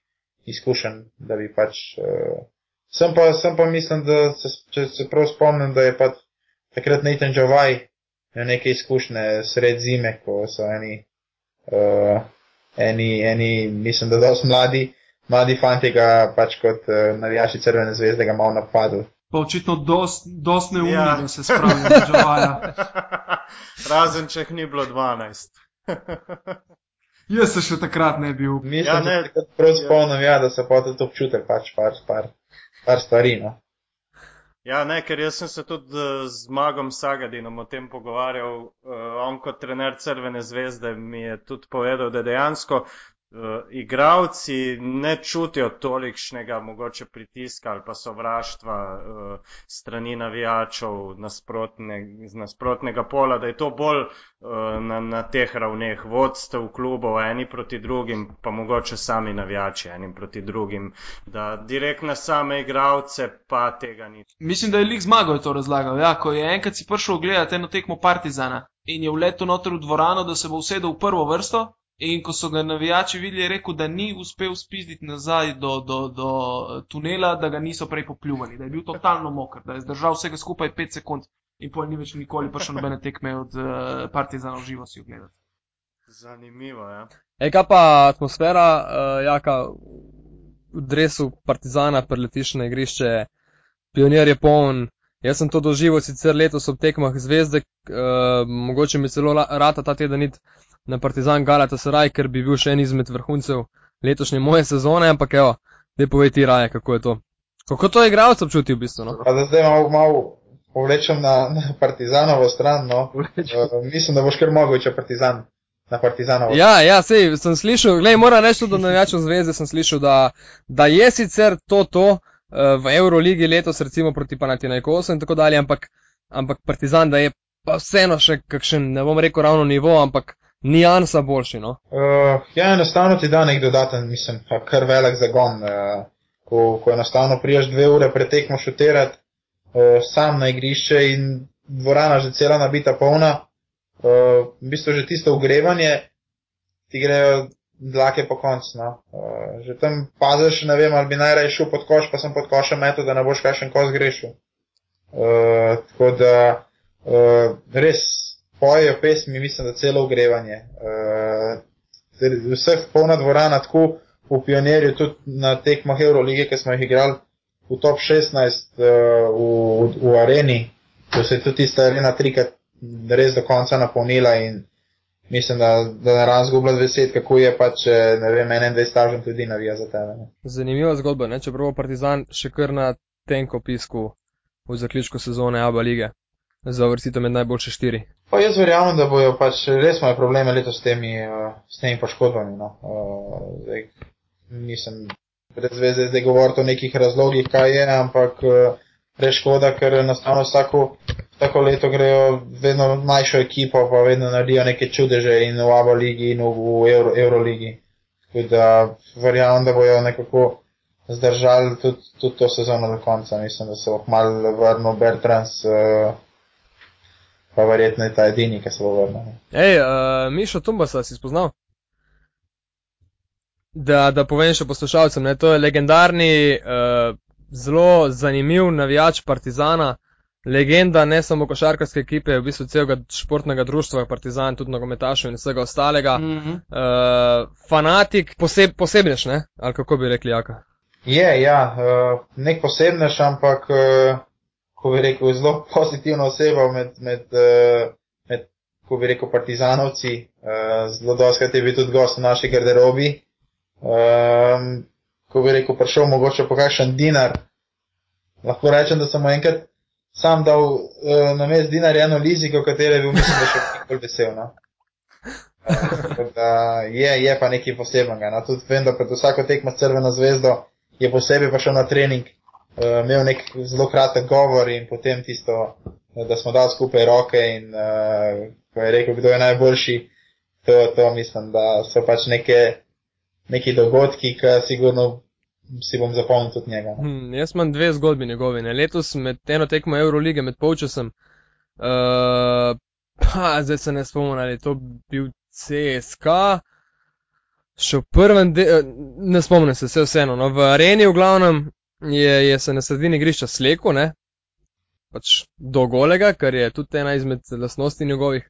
D: izkušenj, da bi pač. Uh, sem, pa, sem pa mislim, da se, če se prav spomnim, da je pač takrat Nathan Javaj imel neke izkušnje sred zime, ko so eni. Uh, eni, eni, mislim, da dosti mladi, mladi fanti ga pač kot uh, navijači Crvene zvezde ga malo napadli.
A: Pa očitno dost, dost neumni,
B: Ja.
A: da se spravijo na Džavaja. <laughs>
B: Razen, če jih ni bilo 12. <laughs>
A: Jaz se še takrat ne bi bil.
D: Mislim,
B: Ja,
D: ja,
B: ne.
D: da se prav spomnim, ja, da so pa tudi občutek pač par, par, par stvari. No.
B: Ja, ne, ker jaz sem se tudi eh, z Magom Sagadinom o tem pogovarjal. Uh, on kot trener Crvene zvezde mi je tudi povedal, da dejansko uh, igravci ne čutijo tolikšnega mogoče pritiska ali pa sovraštva uh, strani navijačev nasprotne, z nasprotnega pola, da je to bolj uh, na, na teh ravneh vodstev klubov, eni proti drugim, pa mogoče sami navijači enim proti drugim, da direkt na same igravce pa tega ni.
A: Mislim, da je lik zmagal to razlagal. Ja, ko je enkrat si prišel gledati eno tekmo Partizana in je vletel noter v dvorano, da se bo usedel v prvo vrsto. In ko so ga navijači videli, je rekel, da ni uspel spizditi nazaj do, do, do tunela, da ga niso prej popljuvali, da je bil totalno moker, da je zdržal vsega skupaj 5 sekund in pol ni več nikoli prišel nobene tekme od uh, Partizana v živo si ogledati.
B: Zanimivo, ja.
C: Ej, kaj pa atmosfera, uh, jaka v dresu Partizana preletiš na igrišče, pionir je poln. Jaz sem to doživel sicer letos ob tekmah zvezde, uh, mogoče mi celo rata ta teden iti na Partizan Galatasaray, ker bi bil še en izmed vrhuncev letošnje moje sezone, ampak evo, dej povej ti raje, kako je to. Kako to igralec občuti v bistvu, no?
D: Pa da zdaj malo, malo povlečem na, na Partizanovo stran. No. Uh, mislim, da boš kar mogel, če Partizan na Partizanovo.
C: Ja, ja, sej, sem slišal, gledaj, moram reči tudi do navijačev zveze, sem slišal, da, da je sicer to to eh, v Euroligi letos, recimo proti Panathinaikosu in tako dalje, ampak, ampak Partizan, da je pa vseeno še kakšen, ne bom rekel ravno nivo, ampak nijansa boljši, no.
D: Uh, ja, enostavno ti da nek dodaten, mislim, kar velik zagon. Uh, ko, ko enostavno priješ dve ure pretekmo šutirati uh, sam na igrišče in dvorana že cela nabita polna, uh, v bistvu že tisto ogrevanje ti grejo dlake po koncu. No. Uh, že tam paziš, ne vem, ali bi najraje šel pod koš, pa sem pod košem metal, da ne boš kakšen kos grešil. Uh, tako da uh, res pojejo pesmi, mislim, da celo ogrevanje. Uh, vseh polna dvorana, tako v pionirju, tudi na tekmah Eurolige, ki smo jih igrali v top 16 uh, v, v areni, ko se je tudi tista arena trikrat res do konca napolnila in mislim, da, da ne raz zgubila besed, kako je pač, eh, ne vem, 21 stažen tudi navija za tebe. ne.
C: Zanimiva zgodba, ne, čeprav Partizan še kar na tenko pisku v zaključku sezone Aba lige za uvrstitev med najboljše štiri.
D: Pa jaz verjamem, da bojo pač res imajo probleme letos s temi, uh, temi poškodbami. No. Uh, zdaj, nisem brez veze zdaj govoriti o nekih razlogih, kaj je, ampak uh, preškoda, ker enostavno vsako, vsako leto grejo vedno manjšo ekipo, pa vedno naredijo neke čudeže in v Abo ligi in v, Euro, Euroligi. Tako da verjamem, da bojo nekako zdržali tudi, tudi to sezono do konca. Mislim, da se bo malo vrnil Bertrands. Uh, Pa verjetno je ta edini, ki se bo vrnil.
C: Hej, uh, Mišo Tumbasa si spoznal? Da, da povem še poslušalcem, ne, to je legendarni, uh, zelo zanimiv navijač Partizana, legenda ne samo košarkarske ekipe, v bistvu celega športnega društva Partizan, tudi nogometašev in vsega ostalega. Mm -hmm. uh, fanatik, poseb, posebnež, ne? Ali kako bi rekli, jaka?
D: Je, ja, uh, nek posebnež, ampak, uh, ko bi rekel, zelo pozitivna oseba med, med, uh, med ko bi rekel, partizanovci. Uh, zelo doskrat je bil tudi gost v naši garderobi. Um, ko bi rekel, prišel mogoče po kakšen dinar. Lahko rečem, da sem mu enkrat sam dal uh, na mest dinar eno liziko, v kateri je bil, mislim, da še bolj vesel. No? Uh, da je, je pa nekaj posebnega. No? Tudi vem, da pred vsako tekmo s Crveno zvezdo je posebej pa šel na trening, uh, imel nek zelo kratek govor in potem tisto, da smo dali skupaj roke in uh, ko je rekel, kdo je najboljši, to, to mislim, da so pač neke neki dogodki, ki sigurno si bom zapomnil tudi njega.
C: Hmm, jaz imam dve zgodbi njegove. Ne? Letos med eno tekmo Eurolige, med polčasom, uh, pa zdaj se ne spomnim, ali je to bil CSK. Še v prvem, de, eh, ne spomnim se, vse vseeno. No, v areni v glavnem je, je se na sredini igrišča sleko, ne, pač do golega, kar je tudi ena izmed lasnosti njegovih.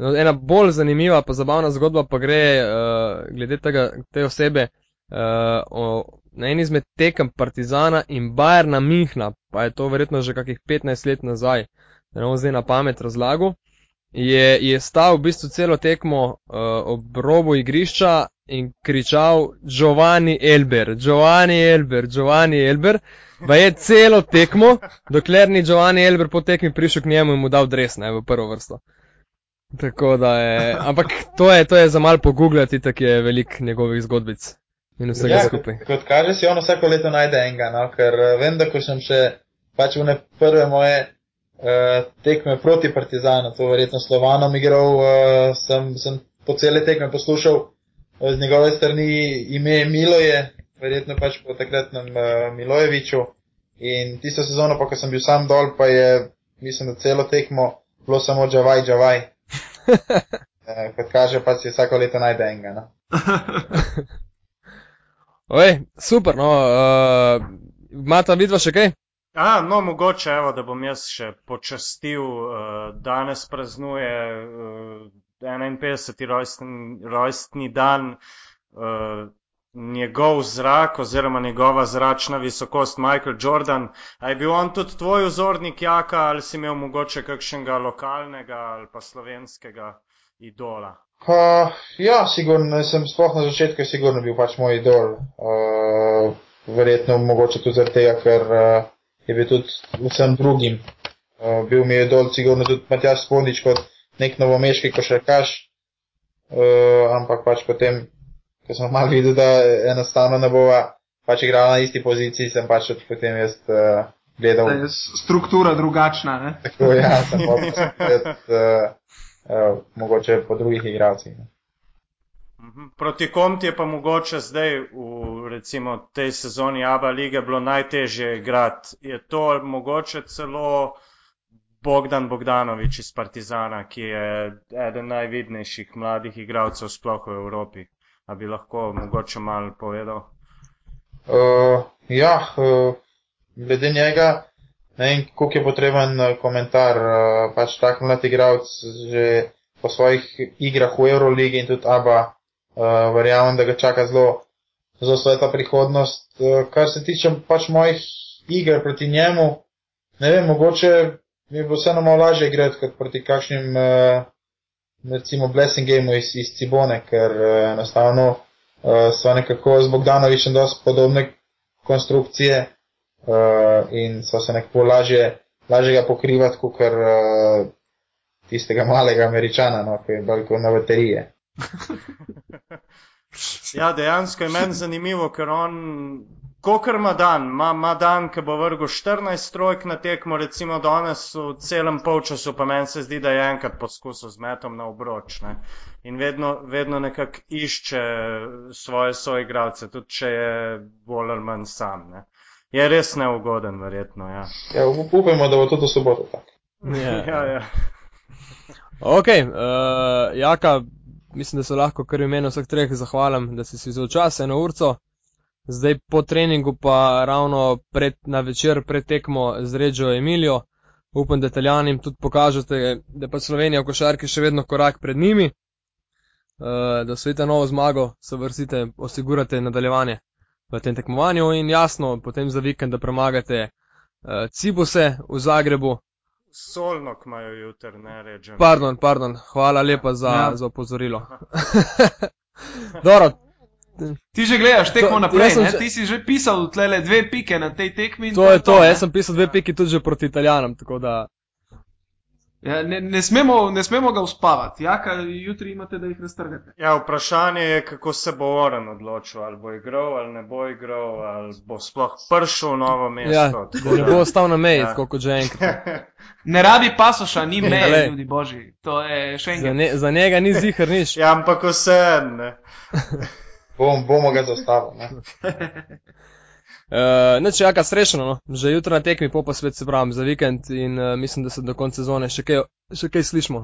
C: No, ena bolj zanimiva pa zabavna zgodba pa gre uh, glede tega, te osebe uh, o, na en izmed tekem Partizana in Bajerna Minhna, pa je to verjetno že kakih 15 let nazaj, da ne bom zdaj na pamet razlagal, je, je stal v bistvu celo tekmo uh, ob robu igrišča in kričal Giovanni Elber, Giovanni Elber, Giovanni Elber. Pa je celo tekmo, dokler ni Giovanni Elber po tekmi prišel k njemu in mu dal dres, ne, v prvo vrsto. Tako da je, ampak to je, to je za mal pogooglati, tako je velik njegovih zgodbic in vsega ja, skupaj.
D: Kot, kot kaže, si on vsako leto najde enega, no? ker eh, vem, da ko sem še pač v ne prve moje uh, tekme proti Partizanu, to verjetno Slovanom igral, uh, sem, sem po cele tekme poslušal z njegove strani ime Miloje, verjetno pač po takratnem uh, Milojeviču. In tisto sezono, pa ko sem bil sam dol, pa je, mislim, da celo tekmo bilo samo Džavaj, Džavaj. <laughs> Eh, kot kaže, pa si vsako leto najde enega. No? <laughs>
C: Oj, super, no, uh, imata vidva še kaj?
B: A, no, mogoče, evo, da bom jaz še počastil, uh, danes praznuje uh, 51. Rojstni, rojstni dan uh, njegov zrak oziroma njegova zračna visokost Michael Jordan. A je bil on tudi tvoj vzornik jaka ali si imel mogoče kakšnega lokalnega ali pa slovenskega idola?
D: Uh, ja, sigurno, sem sploh na začetku sigurno bil pač moj idol. Uh, verjetno mogoče tudi zaradi tega, ker uh, je bil tudi vsem drugim. Uh, bil mi je idol sigurno tudi Matjaš Spondič kot nek novomeški košarkaš. Uh, ampak pač potem ker smo malo videli, da enostavno ne bova pač igrala na isti poziciji, sem pač potem jaz uh, gledal. Da
A: je struktura drugačna, ne?
D: Tako, ja, sem pa spet uh, uh, mogoče po drugih igralcih.
B: Mhm. Proti kom ti je pa mogoče zdaj v recimo tej sezoni Aba lige bilo najtežje igrati? Je to mogoče celo Bogdan Bogdanovič iz Partizana, ki je eden najvidnejših mladih igralcev sploh v Evropi? A bi lahko mogoče malo povedal?
D: Uh, ja, uh, glede njega, ne vem, koliko je potreben uh, komentar. Uh, pač tak mlad igralec že po svojih igrah v Euroligi in tudi ABA, uh, verjamem, da ga čaka zelo, zelo sveta prihodnost. Uh, kar se tiče pač mojih iger proti njemu, ne vem, mogoče mi bo vseeno malo lažje igrati kot proti kakšnim. Uh, recimo Blessing Game iz, iz Cibone, ker uh, enostavno uh, so nekako z Bogdanovičem dosti podobne konstrukcije uh, in so se nekako lažje, lažje ga pokrivati, kot ker uh, tistega malega američana, no, ki je kot na baterije. <laughs>
B: Ja, dejansko je meni zanimivo, ker on, kokr ima dan, ima, ima dan, ki bo vrgel 14 trojk na tekmo, recimo danes v celem polčasu, pa meni se zdi, da je enkrat poskusil z metom na obroč. Ne? In vedno, vedno nekako išče svoje soigravce, tudi če je bolj ali manj sam. Ne? Je res neugoden, verjetno. Ja,
D: Ja, up- upajmo, da bo tudi v soboto tako.
C: Ja. <laughs>
B: ja, ja.
C: Ok, uh, Jaka, mislim, da se lahko kar v imenu vseh treh zahvalim, da si si vzel čas eno urco. Zdaj po treningu pa ravno pred, na večer pred tekmo z Reggio Emilijo. Upam, da italijanim tudi pokažete, da pa Slovenija v košarki še vedno korak pred njimi. Uh, da osvojite novo zmago, se vrstite, osigurate nadaljevanje v tem tekmovanju in jasno, potem za vikend, da premagate uh, Cibuse v Zagrebu.
B: Solnok imajo jutr, ne rečem.
C: Pardon, pardon, hvala lepa za,
A: ja.
C: za opozorilo. <laughs> Dobro,
A: Ti že gledaš tekmo
C: To-
A: naprej, ne?
C: že-
A: ti si že pisal tlele dve pike na tej tekmi. in
C: to je to,
A: ne?
C: jaz sem pisal dve piki tudi že proti Italijanom, tako da
A: Ja, ne, ne, smemo, ne smemo ga uspavati, jaka jutri imate, da jih raztrgate.
B: Ja, vprašanje je, kako se bo Oren odločil, ali bo igral, ali ne bo igral, ali bo sploh prišel v novo
C: ja,
B: mesto.
C: da ne bo ostal na meji,
B: Ja.
C: tako kot že enkrat. <laughs>
A: Ne rabi pasoša, ni meje,
C: Glej.
A: ljudi božji. To je še
C: Za,
A: enkrat.
C: ne, za njega ni zihar nič.
B: ja, ampak vse ne. <laughs>
D: Bom, bomo ga zastavili. Ne? <laughs>
C: Uh, Neč jaka srečano, no. že jutro na tekmi, po pa svet se pravim za vikend in uh, mislim, da se do konca sezone še kaj, še kaj slišmo.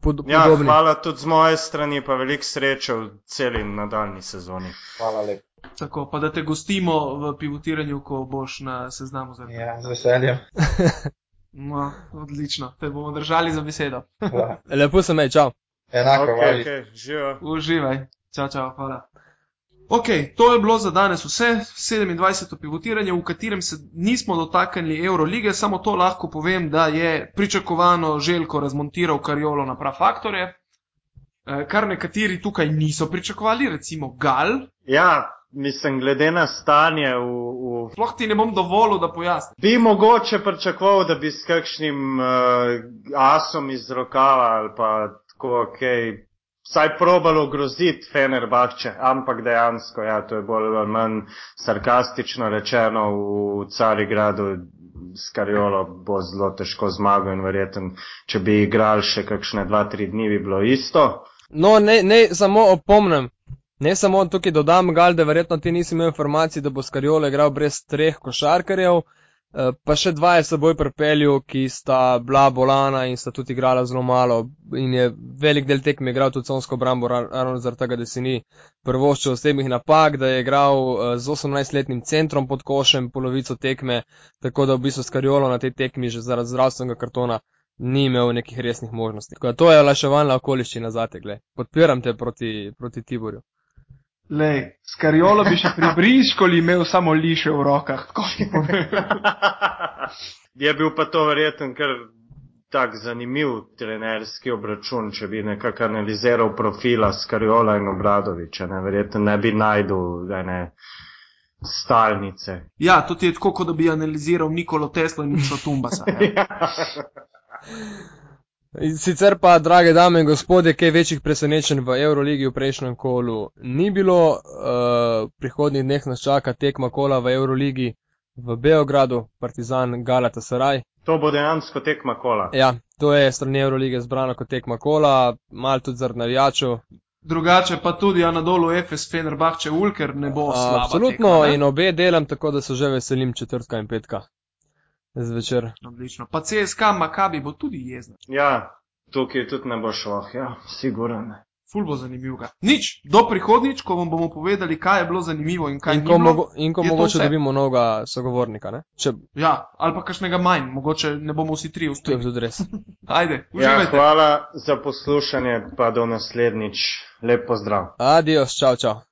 C: Pod,
B: Ja,
C: podobni.
B: hvala tudi z moje strani, pa veliko sreče v celi nadaljni sezoni.
D: Hvala lepa.
A: Tako, pa da te gostimo v pivotiranju, ko boš na seznamu za
D: Ja, z veseljem. <laughs>
A: No, odlično, te bomo držali za besedo.
C: Lepo se mej, čau.
D: Enako,
B: Ok,
D: okay,
B: ok, živijo.
A: Uživaj. Čau, čau, hvala. Ok, to je bilo za danes vse, 27. pivotiranje, v katerem se nismo dotaknili Eurolige, samo to lahko povem, da je pričakovano Željko razmontiral kariolo na prav faktore, eh, kar nekateri tukaj niso pričakovali, recimo Gal.
B: Ja, mislim, glede na stanje v, v
A: Sploh ti ne bom dovolil, da pojasnim.
B: Bi mogoče pričakoval, da bi s kakšnim uh, asom iz rokava ali pa tako, kaj, vsaj probalo groziti Fenerbahče, ampak dejansko, ja, to je bolj ali manj sarkastično rečeno v Carigradu s Kariolo bo zelo težko zmagal in verjeten, če bi igrali še kakšne dva, tri dni, bi bilo isto.
C: No, ne, ne samo opomnem, ne samo tukaj dodam, Gal, da verjetno ti nisi imel informacij, da bo Skariolo igral brez treh košarkarjev, eh, pa še dva je seboj pripeljal, ki sta bila bolana in sta tudi igrala zelo malo in je velik del tekme igral tudi consko brambo, ra- ravno zaradi tega, da si ni prvoščil osebnih napak, da je igral eh, z 18-letnim centrom pod košem polovico tekme, tako da v bistvu Skariolo na tej tekmi že zaradi zdravstvenega kartona ni imel nekih resnih možnosti. Tako da to je olaševalna okoliščina zate, gled. Podpiram te proti, proti Tiborju.
A: Lej, s Kariolo bi še pri Briškoli imel samo liše v rokah, <laughs>
B: je bil pa to verjeten kar tak zanimiv trenerski obračun, če bi nekako analiziral profila Skarjola in Obradoviča, ne, verjetno ne bi najdel ene stalnice.
A: Ja, to ti je tako, kot da bi analiziral Nikolo Teslo in Mišo Tumbasa. Ja. <laughs> <laughs>
C: In Sicer pa, drage dame in gospodje, kaj večjih presenečenj v Euroligi v prejšnjem kolu ni bilo. Uh, v prihodnjih dneh nas čaka tekma kola v Euroligi v Beogradu, Partizan Galatasaray.
B: To bo dejansko tekma kola.
C: Ja, to je strani Eurolige zbrano kot tekma kola, mal tudi zaradi navijačev.
A: Drugače pa tudi Anadolu Efes Fenerbahče Ulker ne bo slaba.
C: Absolutno
A: tekma, ne?
C: in obe delam, tako da se že veselim četrtka in petka zvečer.
A: Odlično. Pa CSK Makabi bo tudi jezna.
B: Ja, tukaj tudi ne bo šlo, ja, siguran.
A: Ful bo zanimivo. Nič, do prihodnič, ko vam bomo povedali, kaj je bilo zanimivo in kaj
C: In
A: ni
C: ko,
A: bilo.
C: mogo, in ko mogoče dobimo novega sogovornika, ne? Če
A: Ja, ali pa kakšnega manj, mogoče ne bomo vsi tri
C: to je
A: uspeli.
C: tudi res. <laughs>
A: Ajde,
B: Ja,
A: uživajte.
B: hvala za poslušanje, pa do naslednjič. Lep pozdrav.
C: Adios, čau, čau.